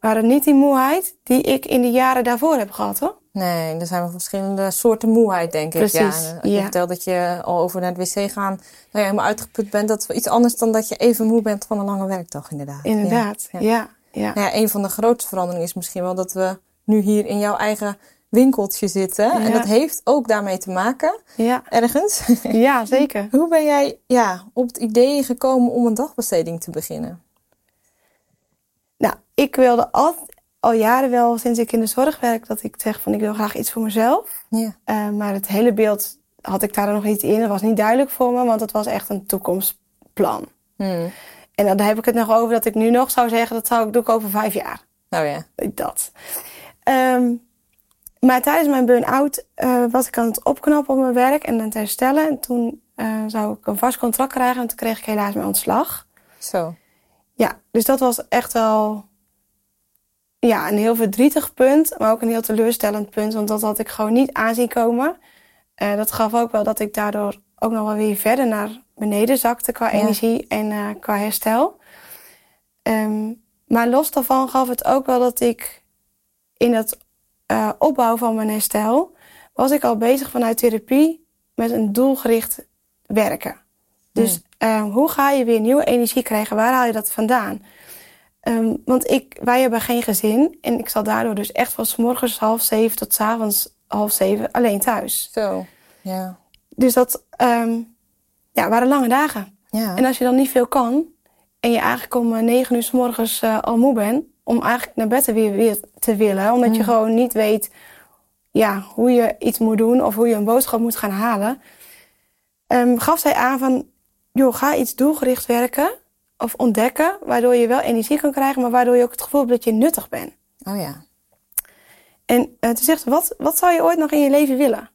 waren niet die moeheid die ik in de jaren daarvoor heb gehad, hoor. Nee, er zijn wel verschillende soorten moeheid, denk ik. Precies, Ja, je ja. vertelt dat je al over naar het wc gaan, nou ja, helemaal uitgeput bent. Dat is wel iets anders dan dat je even moe bent van een lange werkdag, inderdaad. Inderdaad, Ja. ja. Nou een van de grootste veranderingen is misschien wel dat we nu hier in jouw eigen winkeltje zitten. En dat heeft ook daarmee te maken, Ja, ergens. ja zeker. Hoe ben jij ja, op het idee gekomen om een dagbesteding te beginnen? Nou, ik wilde al, al jaren wel, sinds ik in de zorg werk, dat ik zeg van ik wil graag iets voor mezelf. Ja. Eh, maar het hele beeld had ik daar nog niet in. Dat was niet duidelijk voor me, want het was echt een toekomstplan. Hmm. En dan heb ik het nog over dat ik nu nog zou zeggen, dat zou ik doen over vijf jaar. Nou ja. Dat. Ehm, maar tijdens mijn burn-out eh, was ik aan het opknappen op mijn werk en aan het herstellen. En toen eh, zou ik een vast contract krijgen en toen kreeg ik helaas mijn ontslag. Zo. Ja, dus dat was echt wel ja, een heel verdrietig punt, maar ook een heel teleurstellend punt, want dat had ik gewoon niet aanzien komen. Eh, dat gaf ook wel dat ik daardoor ook nog wel weer verder naar beneden zakte qua Ja. energie en eh, qua herstel. Ehm, maar los daarvan gaf het ook wel dat ik in het eh, opbouw van mijn herstel was ik al bezig vanuit therapie met een doelgericht werken. Dus eh, hoe ga je weer nieuwe energie krijgen? Waar haal je dat vandaan? Ehm, want ik, wij hebben geen gezin en ik zat daardoor dus echt van 's morgens half zeven tot 's avonds half zeven alleen thuis. Zo. Ja. Dus dat ehm, ja, waren lange dagen. Ja. En als je dan niet veel kan en je eigenlijk om negen uur s morgens eh, al moe bent, om eigenlijk naar bed te weer, weer te willen, omdat je gewoon niet weet ja, hoe je iets moet doen of hoe je een boodschap moet gaan halen, ehm, gaf zij aan van, joh, ga iets doelgericht werken of ontdekken, waardoor je wel energie kan krijgen, maar waardoor je ook het gevoel hebt dat je nuttig bent. Oh ja. En eh, toen zegt ze, wat, wat zou je ooit nog in je leven willen?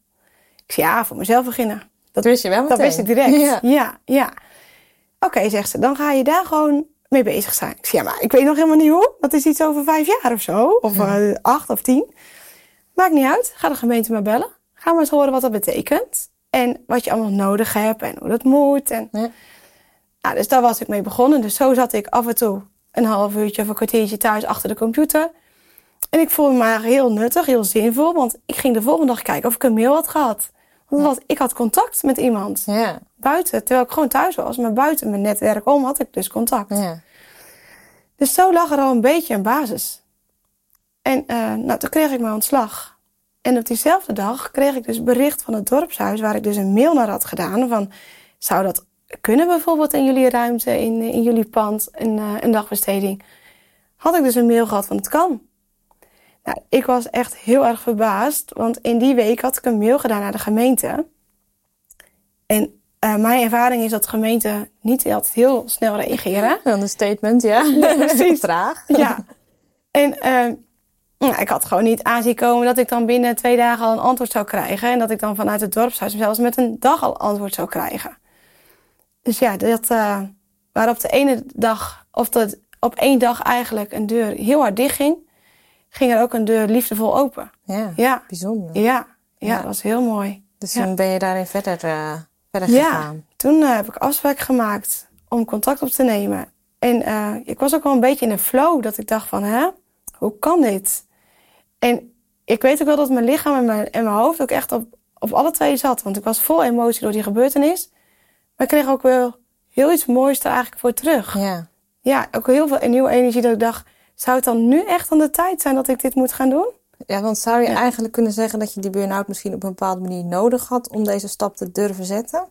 Ik zei, ja, voor mezelf beginnen. Dat wist je wel meteen. Dat wist ik direct. Ja. Ja, ja. Oké, zegt ze, dan ga je daar gewoon mee bezig zijn. Ik zeg, ja, maar ik weet nog helemaal niet hoe. Dat is iets over vijf jaar of zo. Of eh, acht of tien. Maakt niet uit. Ga de gemeente maar bellen. Ga maar eens horen wat dat betekent. En wat je allemaal nodig hebt en hoe dat moet. En... Ja. Nou, dus daar was ik mee begonnen. Dus zo zat ik af en toe een half uurtje of een kwartiertje thuis achter de computer. En ik voelde me eigenlijk heel nuttig, heel zinvol. Want ik ging de volgende dag kijken of ik een mail had gehad. Want ik had contact met iemand Ja. buiten, terwijl ik gewoon thuis was. Maar buiten mijn netwerk om had ik dus contact. Ja. Dus zo lag er al een beetje een basis. En eh, nou, toen kreeg ik mijn ontslag. En op diezelfde dag kreeg ik dus bericht van het dorpshuis... waar ik dus een mail naar had gedaan van... zou dat kunnen bijvoorbeeld in jullie ruimte, in, in jullie pand, een, eh, een dagbesteding? Had ik dus een mail gehad van het kan. Nou, ik was echt heel erg verbaasd, want in die week had ik een mail gedaan naar de gemeente. En eh, mijn ervaring is dat gemeenten niet altijd heel snel reageren. Een statement, ja. precies. Vraag. Ja. En eh, nou, ik had gewoon niet aanzien komen dat ik dan binnen twee dagen al een antwoord zou krijgen. En dat ik dan vanuit het dorpshuis zelfs met een dag al antwoord zou krijgen. Dus ja, dat, eh waar op de ene dag, of dat op één dag eigenlijk een deur heel hard dicht ging, ging er ook een deur liefdevol open. Ja. Ja, Bijzonder. ja, ja, Ja. dat was heel mooi. Dus Ja. toen ben je daarin verder, eh, verder Ja, gegaan. toen eh, heb ik afspraak gemaakt om contact op te nemen. En ik was ook wel een beetje in een flow dat ik dacht van, hè, hoe kan dit? En ik weet ook wel dat mijn lichaam en mijn, en mijn hoofd ook echt op, op alle twee zat. Want ik was vol emotie door die gebeurtenis. Maar ik kreeg ook wel heel iets moois er eigenlijk voor terug. Ja. Ja, ook heel veel nieuwe energie dat ik dacht, zou het dan nu echt aan de tijd zijn dat ik dit moet gaan doen? Ja, want zou je Ja. eigenlijk kunnen zeggen dat je die burn-out misschien op een bepaalde manier nodig had om deze stap te durven zetten?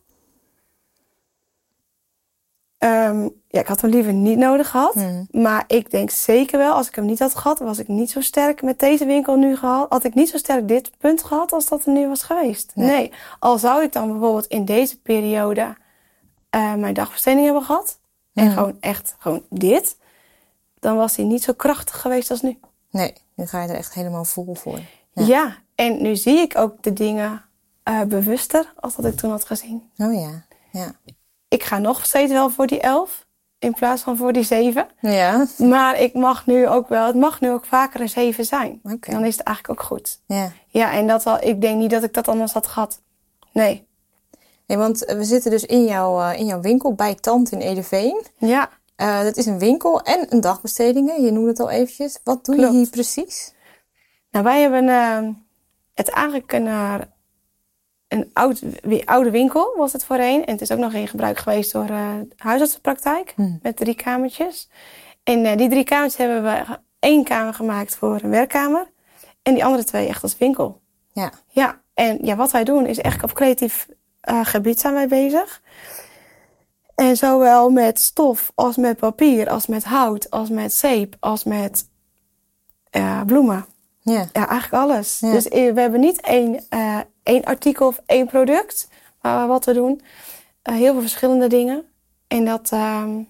Ehm, ja, ik had hem liever niet nodig gehad. Mhm. Maar ik denk zeker wel, als ik hem niet had gehad, was ik niet zo sterk met deze winkel nu gehad. Had ik niet zo sterk dit punt gehad als dat er nu was geweest. Nee. Nee. Al zou ik dan bijvoorbeeld in deze periode eh, mijn dagbesteding hebben gehad. En gewoon echt gewoon dit. Dan was hij niet zo krachtig geweest als nu. Nee, nu ga je er echt helemaal vol voor. Ja, Ja. en nu zie ik ook de dingen eh, bewuster als dat ik toen had gezien. Oh ja. Ja. Ik ga nog steeds wel voor die elf in plaats van voor die zeven. Ja. Maar ik mag nu ook wel, het mag nu ook vaker een 7 zijn. Oké. En dan is het eigenlijk ook goed. Ja. Ja, en dat al, ik denk niet dat ik dat anders had gehad. Nee. Nee, want we zitten dus in jouw, eh, in jouw winkel bij Tand in Edeveen. Ja, Eh dat is een winkel en een dagbestedingen. Je noemde het al eventjes. Wat doe Klopt. je hier precies? nou wij hebben eh, het eigenlijk een, eh, een oud, oude winkel was het voorheen. En het is ook nog in gebruik geweest door de huisartsenpraktijk. Hmm. Met drie kamertjes. En die drie kamertjes hebben we één kamer gemaakt voor een werkkamer. En die andere twee echt als winkel. Ja. Ja, en ja, wat wij doen is echt op creatief eh, gebied zijn wij bezig. En zowel met stof als met papier, als met hout, als met zeep, als met eh, bloemen. Ja. Ja, eigenlijk alles. Dus eh, we hebben niet één, één artikel of één product waar we wat we doen. Heel veel verschillende dingen. En dat, ehm,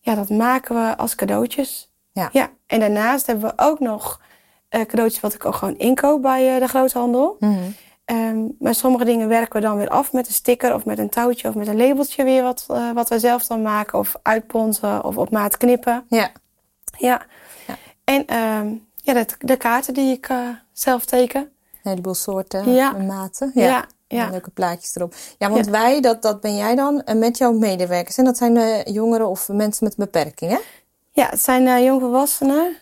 ja, dat maken we als cadeautjes. Ja. ja. En daarnaast hebben we ook nog cadeautjes wat ik ook gewoon inkoop bij de groothandel. Mhm. Ehm, maar sommige dingen werken we dan weer af met een sticker of met een touwtje of met een labeltje weer wat, eh, wat we zelf dan maken. Of uitponten of op maat knippen. Ja. Ja. Ja. En ehm, ja, de, de kaarten die ik eh, zelf teken. Een heleboel soorten Ja. en maten. Ja, ja. Leuke plaatjes erop. Ja, want wij, dat, dat ben jij dan eh, met jouw medewerkers. En dat zijn jongeren of mensen met een beperking, hè? Ja, het zijn jongvolwassenen.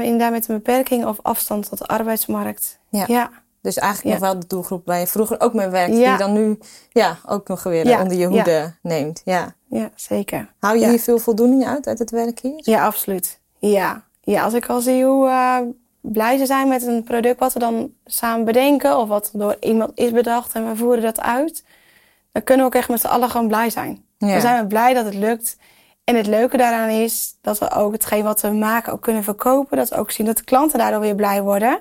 inderdaad met een beperking of afstand tot de arbeidsmarkt. Ja. Dus eigenlijk Ja. nog wel de doelgroep waar je vroeger ook mee werkte. Ja. Die dan nu ja, ook nog weer eh, Ja, onder je hoede neemt. Ja. ja zeker. Hou je hier veel voldoening uit, uit het werk hier? Ja, absoluut. Ja. ja, als ik al zie hoe eh, blij ze zijn met een product wat we dan samen bedenken. Of wat door iemand is bedacht en we voeren dat uit. Dan kunnen we ook echt met z'n allen gewoon blij zijn. Dan zijn we blij dat het lukt. En het leuke daaraan is dat we ook hetgeen wat we maken ook kunnen verkopen. Dat we ook zien dat de klanten daardoor weer blij worden.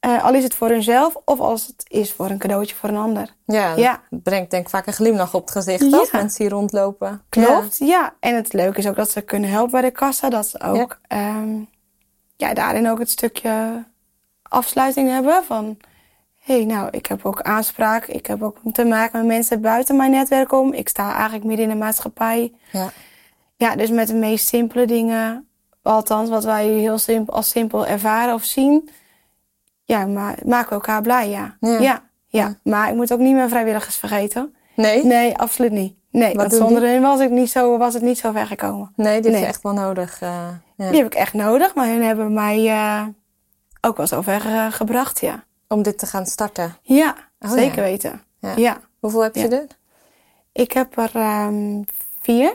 Eh, al is het voor hunzelf of als het is voor een cadeautje voor een ander. Ja, dat Ja. brengt denk ik vaak een glimlach op het gezicht Ja. als mensen hier rondlopen. Klopt, ja. En het leuke is ook dat ze kunnen helpen bij de kassa. Dat ze ook ehm, ja, daarin ook het stukje afsluiting hebben van... hé, hey, nou, ik heb ook aanspraak. Ik heb ook te maken met mensen buiten mijn netwerk om. Ik sta eigenlijk midden in de maatschappij. Ja. Ja, dus met de meest simpele dingen... althans wat wij heel simpel, als simpel ervaren of zien... ja, maar maken we elkaar blij, ja. Ja. Ja. Maar ik moet ook niet mijn vrijwilligers vergeten. Nee? Nee, absoluut niet. Nee, Wat want zonder hen was, ik niet zo, was het niet zo ver gekomen. Nee, dit Nee. is echt wel nodig. eh, ja. Die heb ik echt nodig, maar hun hebben mij eh, ook wel zo ver eh, gebracht, ja. Om dit te gaan starten. Ja, Oh, zeker ja. weten. Ja. Hoeveel heb je er? Ik heb er ehm, vier.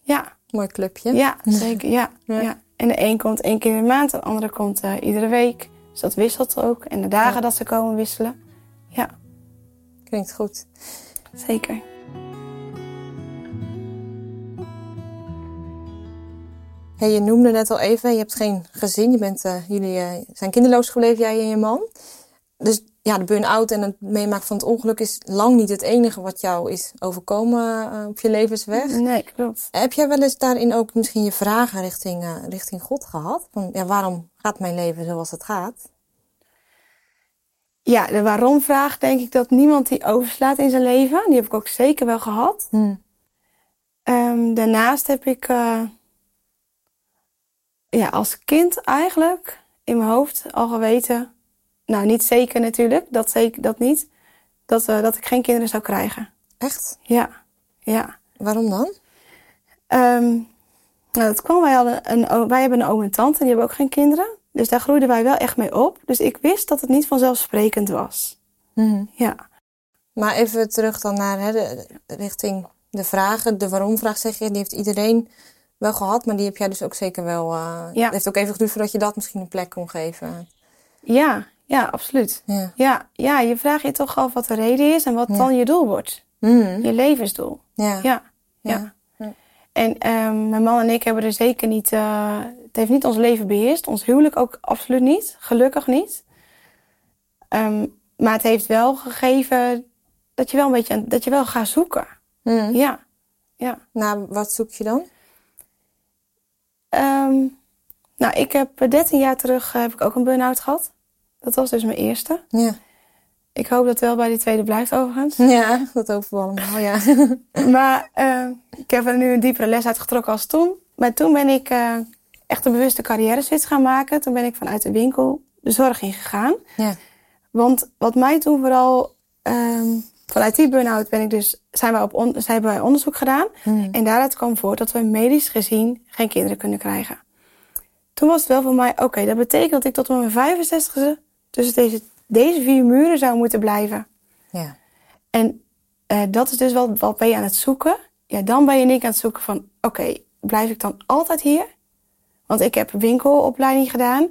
Ja, Mooi clubje. ja, zeker. Ja, Ja. En de een komt één keer in de maand, de andere komt iedere week. Dus dat wisselt ook. En de dagen Ja. dat ze komen wisselen. Ja, Klinkt goed. zeker. Hey, je noemde net al even, je hebt geen gezin. Je bent, eh, jullie eh, zijn kinderloos gebleven, jij en je man. Dus ja, de burn-out en het meemaken van het ongeluk is lang niet het enige wat jou is overkomen eh, op je levensweg. Nee, klopt. Heb jij wel eens daarin ook misschien je vragen richting, eh, richting God gehad? Van, ja, waarom gaat mijn leven zoals het gaat? Ja, de waarom-vraag denk ik dat niemand die overslaat in zijn leven. Die heb ik ook zeker wel gehad. Ehm, daarnaast heb ik eh, ja, als kind eigenlijk in mijn hoofd al geweten, nou niet zeker natuurlijk, dat, zeker, dat niet, dat, eh, dat ik geen kinderen zou krijgen. Echt? Ja, ja. Waarom dan? Ehm, nou, dat kwam, wij, hadden een, wij hebben een oom en tante, die hebben ook geen kinderen. Dus daar groeiden wij wel echt mee op. Dus ik wist dat het niet vanzelfsprekend was. Ja. Maar even terug dan naar hè, de, richting de vragen. De waarom-vraag zeg je, die heeft iedereen wel gehad. Maar die heb jij dus ook zeker wel... eh, Ja. Het heeft ook even geduurd voordat je dat misschien een plek kon geven. Ja, ja, absoluut. Ja. Ja, ja, je vraagt je toch af wat de reden is en wat Ja. dan je doel wordt. Mhm. Je levensdoel. Ja. Ja, Ja. En ehm, mijn man en ik hebben er zeker niet... eh, het heeft niet ons leven beheerst. Ons huwelijk ook absoluut niet. Gelukkig niet. Ehm, maar het heeft wel gegeven dat je wel een beetje... Dat je wel gaat zoeken. Mhm. Ja. Ja. Nou, wat zoek je dan? Ehm, nou, ik heb eh, 13 jaar terug eh, heb ik ook een burn-out gehad. Dat was dus mijn eerste. Ja. Ik hoop dat het wel bij die tweede blijft overigens. Ja, dat hopen we allemaal, ja. maar eh, ik heb er nu een diepere les uit getrokken als toen. Maar toen ben ik eh, echt een bewuste carrière switch gaan maken. Toen ben ik vanuit de winkel de zorg ingegaan. ja. Want wat mij toen vooral... ehm, vanuit die burn-out ben ik dus, zijn wij op on, zijn wij onderzoek gedaan. Mhm. En daaruit kwam voort dat we medisch gezien geen kinderen kunnen krijgen. Toen was het wel voor mij, oké, dat betekent dat ik tot mijn 65e tussen deze, deze vier muren zou moeten blijven. Ja. En eh, dat is dus wel, wat ben je aan het zoeken? Ja, dan ben je niet aan het zoeken van, oké, blijf ik dan altijd hier? Want ik heb winkelopleiding gedaan,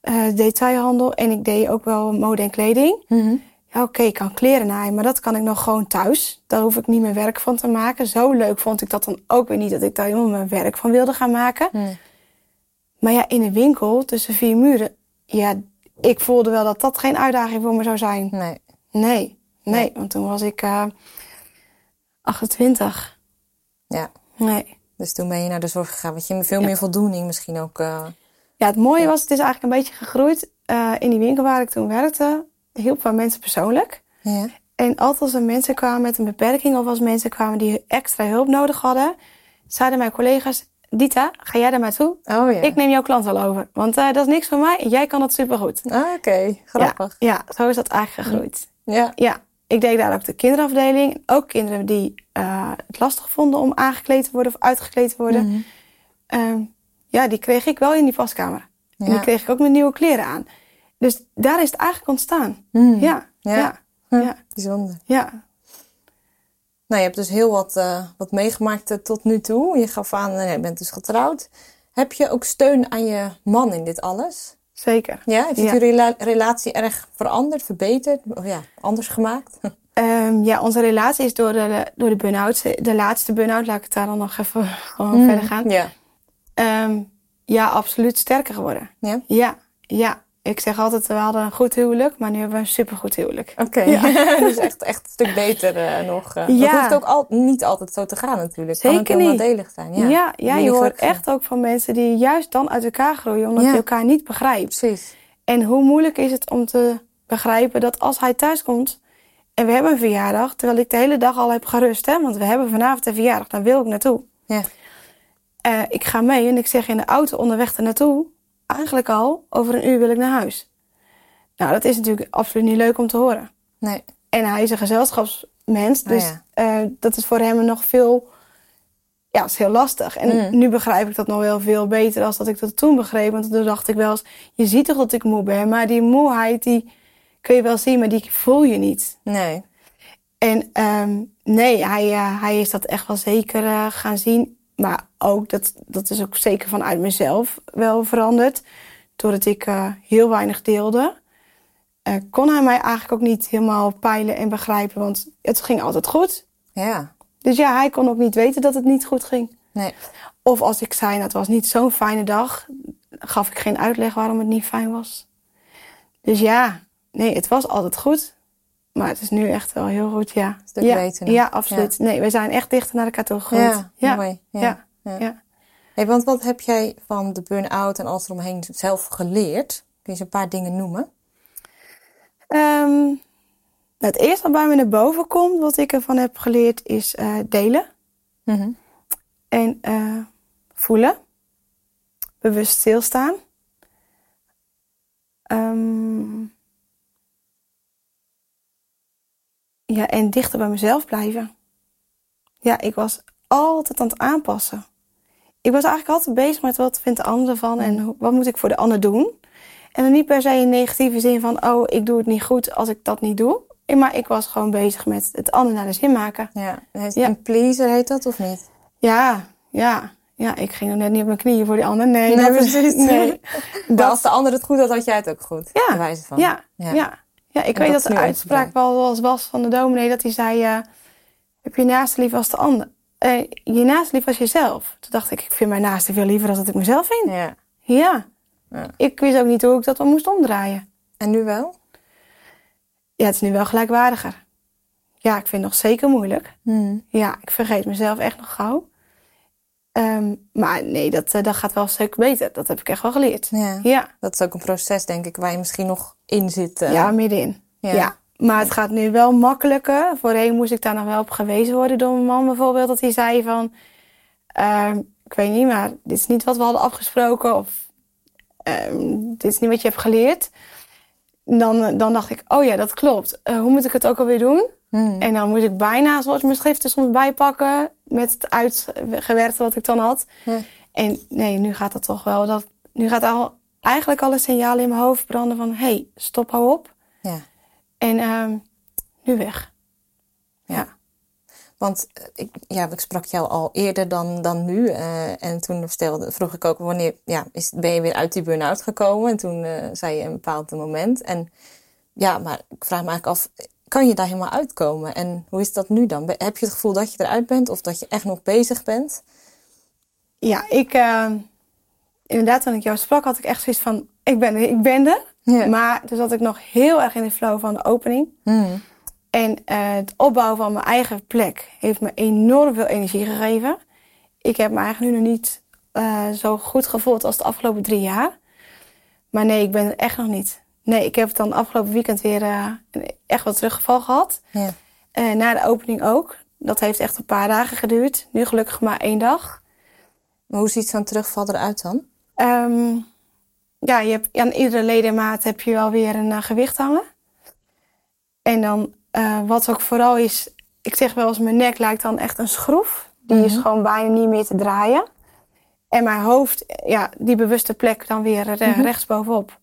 eh, detailhandel en ik deed ook wel mode en kleding. Mhm. Ja, oké, ik kan kleren naaien, maar dat kan ik nog gewoon thuis. Daar hoef ik niet meer werk van te maken. Zo leuk vond ik dat dan ook weer niet dat ik daar helemaal mijn werk van wilde gaan maken. Mhm. Maar ja, in een winkel tussen vier muren, ja, ik voelde wel dat dat geen uitdaging voor me zou zijn. Nee. Nee, nee, want toen was ik eh 28. Ja. Nee. Dus toen ben je naar de zorg gegaan. Wat je veel meer voldoening misschien ook... eh, Ja, het mooie was, het is eigenlijk een beetje gegroeid eh, in die winkel waar ik toen werkte. Hielp van mensen persoonlijk. ja. En altijd als er mensen kwamen met een beperking of als mensen kwamen die extra hulp nodig hadden, zeiden mijn collega's: Dita, ga jij daar maar toe? Oh ja. Ik neem jouw klant wel over. Want eh, dat is niks van mij jij kan het supergoed. Ah, oké. Grappig. Ja, ja, zo is dat eigenlijk gegroeid. Ja. Ja, ik deed daar ook de kinderafdeling. Ook kinderen die eh, het lastig vonden om aangekleed te worden of uitgekleed te worden. Mhm. Ehm, ja, die kreeg ik wel in die paskamer. En die kreeg ik ook met nieuwe kleren aan. Dus daar is het eigenlijk ontstaan. Mhm. Ja, Ja. ja, Hm, ja, Bijzonder. ja. Nou, je hebt dus heel wat, eh, wat meegemaakt eh, tot nu toe. Je gaf aan, eh, je bent dus getrouwd. Heb je ook steun aan je man in dit alles? zeker. Ja, heeft Ja. rela- relatie erg veranderd, verbeterd? Of ja, anders gemaakt? Ehm, ja, onze relatie is door de, door de burn-out, de laatste burn-out, laat ik het daar dan nog even gewoon Mhm. verder gaan. Ja. Ehm, ja, absoluut sterker geworden. Ja? Ja, ja. Ik zeg altijd, we hadden een goed huwelijk, maar nu hebben we een supergoed huwelijk. Oké. Ja. dus echt, echt een stuk beter eh, nog. eh. Dat hoeft ook al, niet altijd zo te gaan natuurlijk. kan ook Zeker heel niet. nadelig zijn. Ja, Ja, ja, je hoort echt ook van mensen die juist dan uit elkaar groeien, omdat je elkaar niet begrijpt. Precies. En hoe moeilijk is het om te begrijpen dat als hij thuis komt en we hebben een verjaardag, terwijl ik de hele dag al heb gerust, hè, want we hebben vanavond een verjaardag, daar wil ik naartoe. Ja. Eh, ik ga mee en ik zeg in de auto onderweg er naartoe, eigenlijk al, over een uur wil ik naar huis. Nou, dat is natuurlijk absoluut niet leuk om te horen. Nee. En hij is een gezelschapsmens, Ah, dus ja. eh, dat is voor hem nog veel, ja, is heel lastig. En Mm. nu begrijp ik dat nog wel veel beter als dat ik dat toen begreep. Want toen dacht ik wel eens, je ziet toch dat ik moe ben, maar die moeheid die kun je wel zien, maar die voel je niet. Nee. En ehm, nee, hij, eh, hij is dat echt wel zeker eh, gaan zien. Maar ook, dat, dat is ook zeker vanuit mezelf wel veranderd. Doordat ik eh, heel weinig deelde, eh, kon hij mij eigenlijk ook niet helemaal peilen en begrijpen. Want het ging altijd goed. Ja. Dus ja, hij kon ook niet weten dat het niet goed ging. Nee. Of als ik zei, nou, het was niet zo'n fijne dag, gaf ik geen uitleg waarom het niet fijn was. Dus ja, nee, het was altijd goed. Maar het is nu echt wel heel goed, ja. Stuk ja, beter ja, absoluut. Nee, we zijn echt dichter naar elkaar toe gegroeid. Ja, ja, mooi. Ja. ja. Hey, want wat heb jij van de burn-out en alles eromheen zelf geleerd? Kun je eens een paar dingen noemen? Ehm, nou, het eerste wat bij me naar boven komt, wat ik ervan heb geleerd, is eh, delen Mhm. en eh, voelen. Bewust stilstaan. Ehm, ja, en dichter bij mezelf blijven. Ja, ik was altijd aan het aanpassen. Ik was eigenlijk altijd bezig met wat vindt de ander ervan en hoe- wat moet ik voor de ander doen. En dan niet per se in negatieve zin van, oh, ik doe het niet goed als ik dat niet doe. Maar ik was gewoon bezig met het ander naar de zin maken. Ja. Heet Ja. Een pleaser heet dat of niet? Ja, ja, ja, ik ging er net niet op mijn knieën voor die ander. Nee, Nee, dat precies. Nee. Maar als de ander het goed had, had jij het ook goed. Ja. Wijze van. Ja, Ja. ja. Ja. ik weet dat de uitspraak wel was van de dominee dat hij zei: eh, Heb je naaste lief als de ander? eh, je naast lief als jezelf. Toen dacht ik, ik vind mijn naaste veel liever dan dat ik mezelf vind. Ja. Ja. Ja. Ik wist ook niet hoe ik dat wel moest omdraaien. En nu wel? Ja, het is nu wel gelijkwaardiger. Ja, ik vind het nog zeker moeilijk. Hmm. Ja, ik vergeet mezelf echt nog gauw. Ehm, maar nee, dat, eh, dat gaat wel een stuk beter. Dat heb ik echt wel geleerd. Ja. Ja, Dat is ook een proces, denk ik, waar je misschien nog in zit. eh. ja middenin. Ja. Ja. Maar het gaat nu wel makkelijker. Voorheen moest ik daar nog wel op gewezen worden door mijn man bijvoorbeeld. Dat hij zei van... ehm, ik weet niet, maar dit is niet wat we hadden afgesproken. Of ehm, dit is niet wat je hebt geleerd. Dan, eh, dan dacht ik, oh ja, dat klopt. Hoe moet ik het ook alweer doen? Hmm. En dan moest ik bijna zoals mijn schriften soms bijpakken. Met het uitgewerkte wat ik dan had. En nee, nu gaat dat toch wel. Dat, nu gaat al, eigenlijk alle signalen in mijn hoofd branden van... Hé, hey, stop, hou op. Ja. En ehm, nu weg. Ja. Want eh, ik, ja, ik sprak jou al eerder dan, dan nu. eh, en toen stelde, vroeg ik ook wanneer ja, is, ben je weer uit die burn-out gekomen? En toen eh, zei je een bepaald moment. En ja, maar ik vraag me eigenlijk af, kan je daar helemaal uitkomen? En hoe is dat nu dan? Heb je het gevoel dat je eruit bent of dat je echt nog bezig bent? Ja, ik... ehm, inderdaad, toen ik jou sprak, had ik echt zoiets van... Ik ben er, ik ben er. Ja. Maar toen zat ik nog heel erg in de flow van de opening. Hmm. En eh, het opbouwen van mijn eigen plek heeft me enorm veel energie gegeven. Ik heb me eigenlijk nu nog niet eh, zo goed gevoeld als de afgelopen drie jaar. Maar nee, ik ben er echt nog niet. Nee, ik heb het dan afgelopen weekend weer eh, echt wat teruggeval gehad. Ja. Eh, na de opening ook. Dat heeft echt een paar dagen geduurd. Nu gelukkig maar één dag. Maar hoe ziet zo'n terugval eruit dan? Ehm, ja, je hebt, aan iedere ledemaat heb je wel weer een eh, gewicht hangen. En dan, wat ook vooral is, ik zeg wel eens, mijn nek lijkt dan echt een schroef. Die is Mhm. gewoon bijna niet meer te draaien. En mijn hoofd, ja, die bewuste plek dan weer Mhm. rechtsbovenop.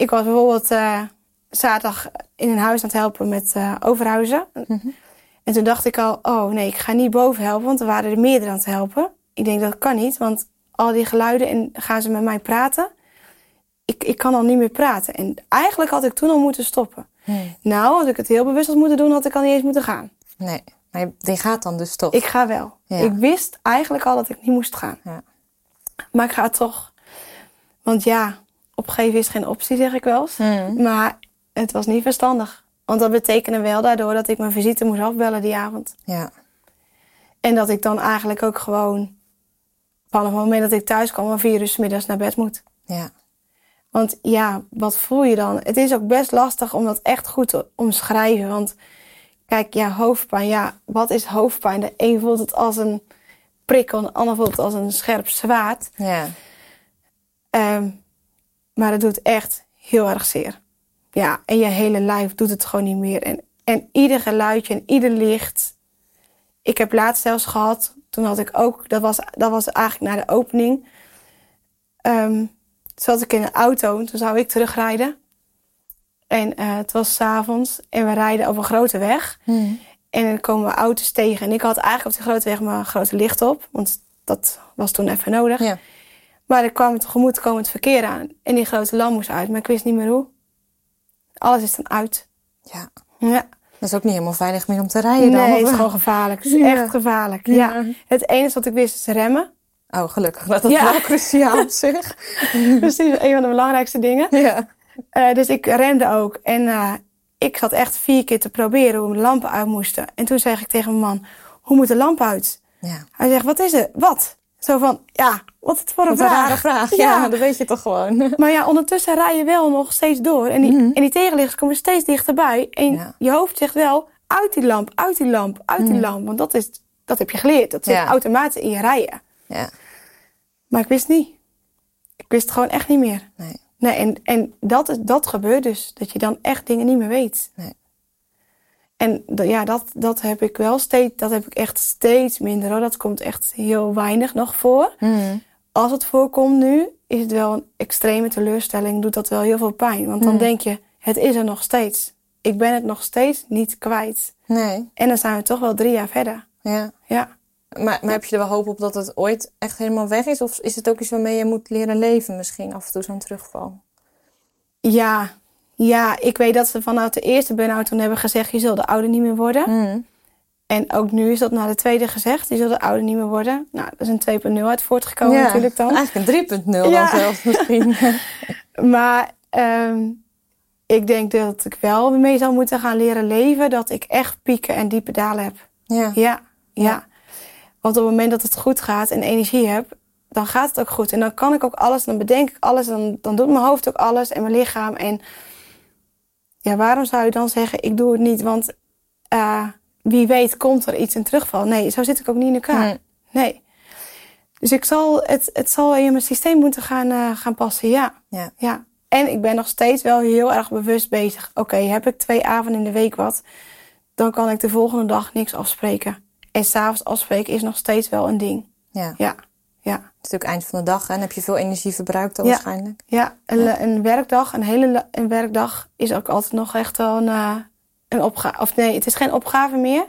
Ik was bijvoorbeeld eh, zaterdag in een huis aan het helpen met eh, overhuizen. Mhm. En toen dacht ik al, oh nee, ik ga niet boven helpen, want er waren er meerdere aan het helpen. Ik denk dat kan niet, want al die geluiden en gaan ze met mij praten. Ik, ik kan al niet meer praten. En eigenlijk had ik toen al moeten stoppen. Nou, als ik het heel bewust had moeten doen, had ik al niet eens moeten gaan. Nee, maar je- die gaat dan dus toch? Ik ga wel. Ja. Ik wist eigenlijk al dat ik niet moest gaan. Ja. Maar ik ga toch. Want ja, opgeven is geen optie, zeg ik wel eens. Hmm. Maar het was niet verstandig. Want dat betekende wel daardoor dat ik mijn visite moest afbellen die avond. Ja. En dat ik dan eigenlijk ook gewoon vanaf het moment dat ik thuis kwam om vier uur 's middags naar bed moet. Ja. Want ja, wat voel je dan? Het is ook best lastig om dat echt goed te omschrijven. Want kijk, ja, hoofdpijn. Ja, wat is hoofdpijn? De een voelt het als een prikkel, de ander voelt het als een scherp zwaard. Ja. Ehm, maar het doet echt heel erg zeer. Ja, en je hele lijf doet het gewoon niet meer. En, en ieder geluidje en ieder licht. Ik heb laatst zelfs gehad, toen had ik ook, dat was, dat was eigenlijk na de opening. Toen zat ik in een auto en toen zou ik terugrijden. En eh, het was s'avonds en we rijden op een grote weg. Hmm. En dan komen we auto's tegen. En ik had eigenlijk op die grote weg mijn grote licht op. Want dat was toen even nodig. Ja. Maar er kwam tegemoet komend verkeer aan. En die grote lamp moest uit. Maar ik wist niet meer hoe. Alles is dan uit. ja. Ja. Dat is ook niet helemaal veilig meer om te rijden dan. Nee, het is gewoon gevaarlijk. Het is Ja. echt gevaarlijk. Ja. Ja. Het enige wat ik wist is remmen. Oh, gelukkig. Dat is Ja. wel cruciaal op zich. Precies, een van de belangrijkste dingen. Ja. Eh, dus ik remde ook. En eh, ik zat echt vier keer te proberen hoe de lampen uit moesten. En toen zeg ik tegen mijn man, hoe moet de lamp uit? Ja. Hij zegt, wat is het? Wat? Zo van, ja, wat het voor een Wat een vraag? rare vraag. Ja. dat weet je toch gewoon. Maar ja, ondertussen rij je wel nog steeds door. En die, en die tegenliggers komen steeds dichterbij. En Ja. je hoofd zegt wel, uit die lamp, uit die lamp, uit die lamp. Want dat, is, dat heb je geleerd. Dat zit Ja. automatisch in je rijden. Ja. Maar ik wist niet. Ik wist het gewoon echt niet meer. Nee. Nee, en, en dat, is, dat gebeurt dus. Dat je dan echt dingen niet meer weet. Nee. En ja, dat, dat heb ik wel steeds, dat heb ik echt steeds minder hoor. Dat komt echt heel weinig nog voor. Hmm. Als het voorkomt nu, is het wel een extreme teleurstelling. Doet dat wel heel veel pijn. Want dan Hmm. denk je, het is er nog steeds. Ik ben het nog steeds niet kwijt. Nee. En dan zijn we toch wel drie jaar verder. Ja. Ja. Maar, maar heb je er wel hoop op dat het ooit echt helemaal weg is? Of is het ook iets waarmee je moet leren leven misschien af en toe zo'n terugval? Ja, ja, ik weet dat ze vanuit de eerste burn-out toen hebben gezegd... je zult de oude niet meer worden. Hmm. En ook nu is dat na de tweede gezegd. Die zullen ouder niet meer worden. Nou, dat is een 2.0 uit voortgekomen Ja, natuurlijk dan. Eigenlijk een 3.0 dan zelfs misschien. Maar ehm, ik denk dat ik wel mee zal moeten gaan leren leven. Dat ik echt pieken en diepe dalen heb. ja. Ja, ja. Ja. Want op het moment dat het goed gaat en energie heb, dan gaat het ook goed. En dan kan ik ook alles, dan bedenk ik alles, dan, dan doet mijn hoofd ook alles en mijn lichaam. En ja, waarom zou je dan zeggen, ik doe het niet, want eh, wie weet komt er iets in terugval. Nee, zo zit ik ook niet in elkaar. Nee. Nee. Dus ik zal, het, het zal in mijn systeem moeten gaan, eh, gaan passen, ja. Ja. ja. En ik ben nog steeds wel heel erg bewust bezig. Oké, heb ik twee avonden in de week wat, dan kan ik de volgende dag niks afspreken. En s'avonds afspreken is nog steeds wel een ding. ja. Ja, ja, Het is natuurlijk eind van de dag hè, en heb je veel energie verbruikt dan Ja. waarschijnlijk. ja. Een, een werkdag, een hele een werkdag is ook altijd nog echt wel een, eh, een opgave. Of nee, het is geen opgave meer.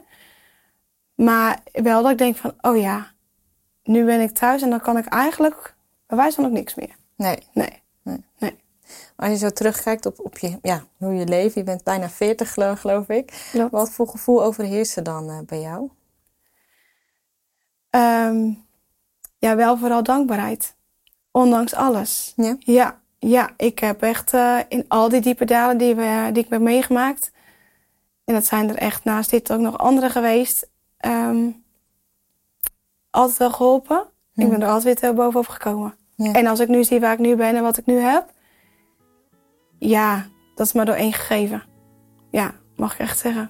Maar wel dat ik denk van, oh ja, nu ben ik thuis en dan kan ik eigenlijk, bij wijze van ook niks meer. Nee. Nee. Als je zo terugkijkt op, op je, ja, hoe je leeft, je bent bijna 40 gelo- geloof ik. Klopt. Wat voor gevoel overheerst er dan eh, bij jou? Ehm, ja, wel vooral dankbaarheid. Ondanks alles. Ja. Ja, ja ik heb echt eh, in al die diepe dalen die, we, die ik heb meegemaakt. En dat zijn er echt naast dit ook nog andere geweest. ehm, altijd wel geholpen. Ik ben er altijd weer bovenop gekomen. Ja. En als ik nu zie waar ik nu ben en wat ik nu heb. Ja, dat is maar door één gegeven. Ja, mag ik echt zeggen.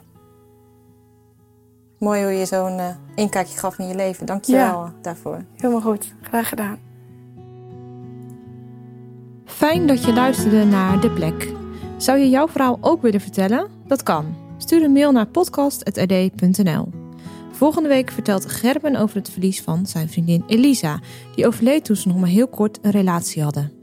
Mooi hoe je zo'n eh, inkijkje gaf in je leven. Dank je wel daarvoor. Helemaal goed. Graag gedaan. Fijn dat je luisterde naar De Plek. Zou je jouw verhaal ook willen vertellen? Dat kan. Stuur een mail naar podcast.rd.nl. Volgende week vertelt Gerben over het verlies van zijn vriendin Elisa, die overleed toen ze nog maar heel kort een relatie hadden.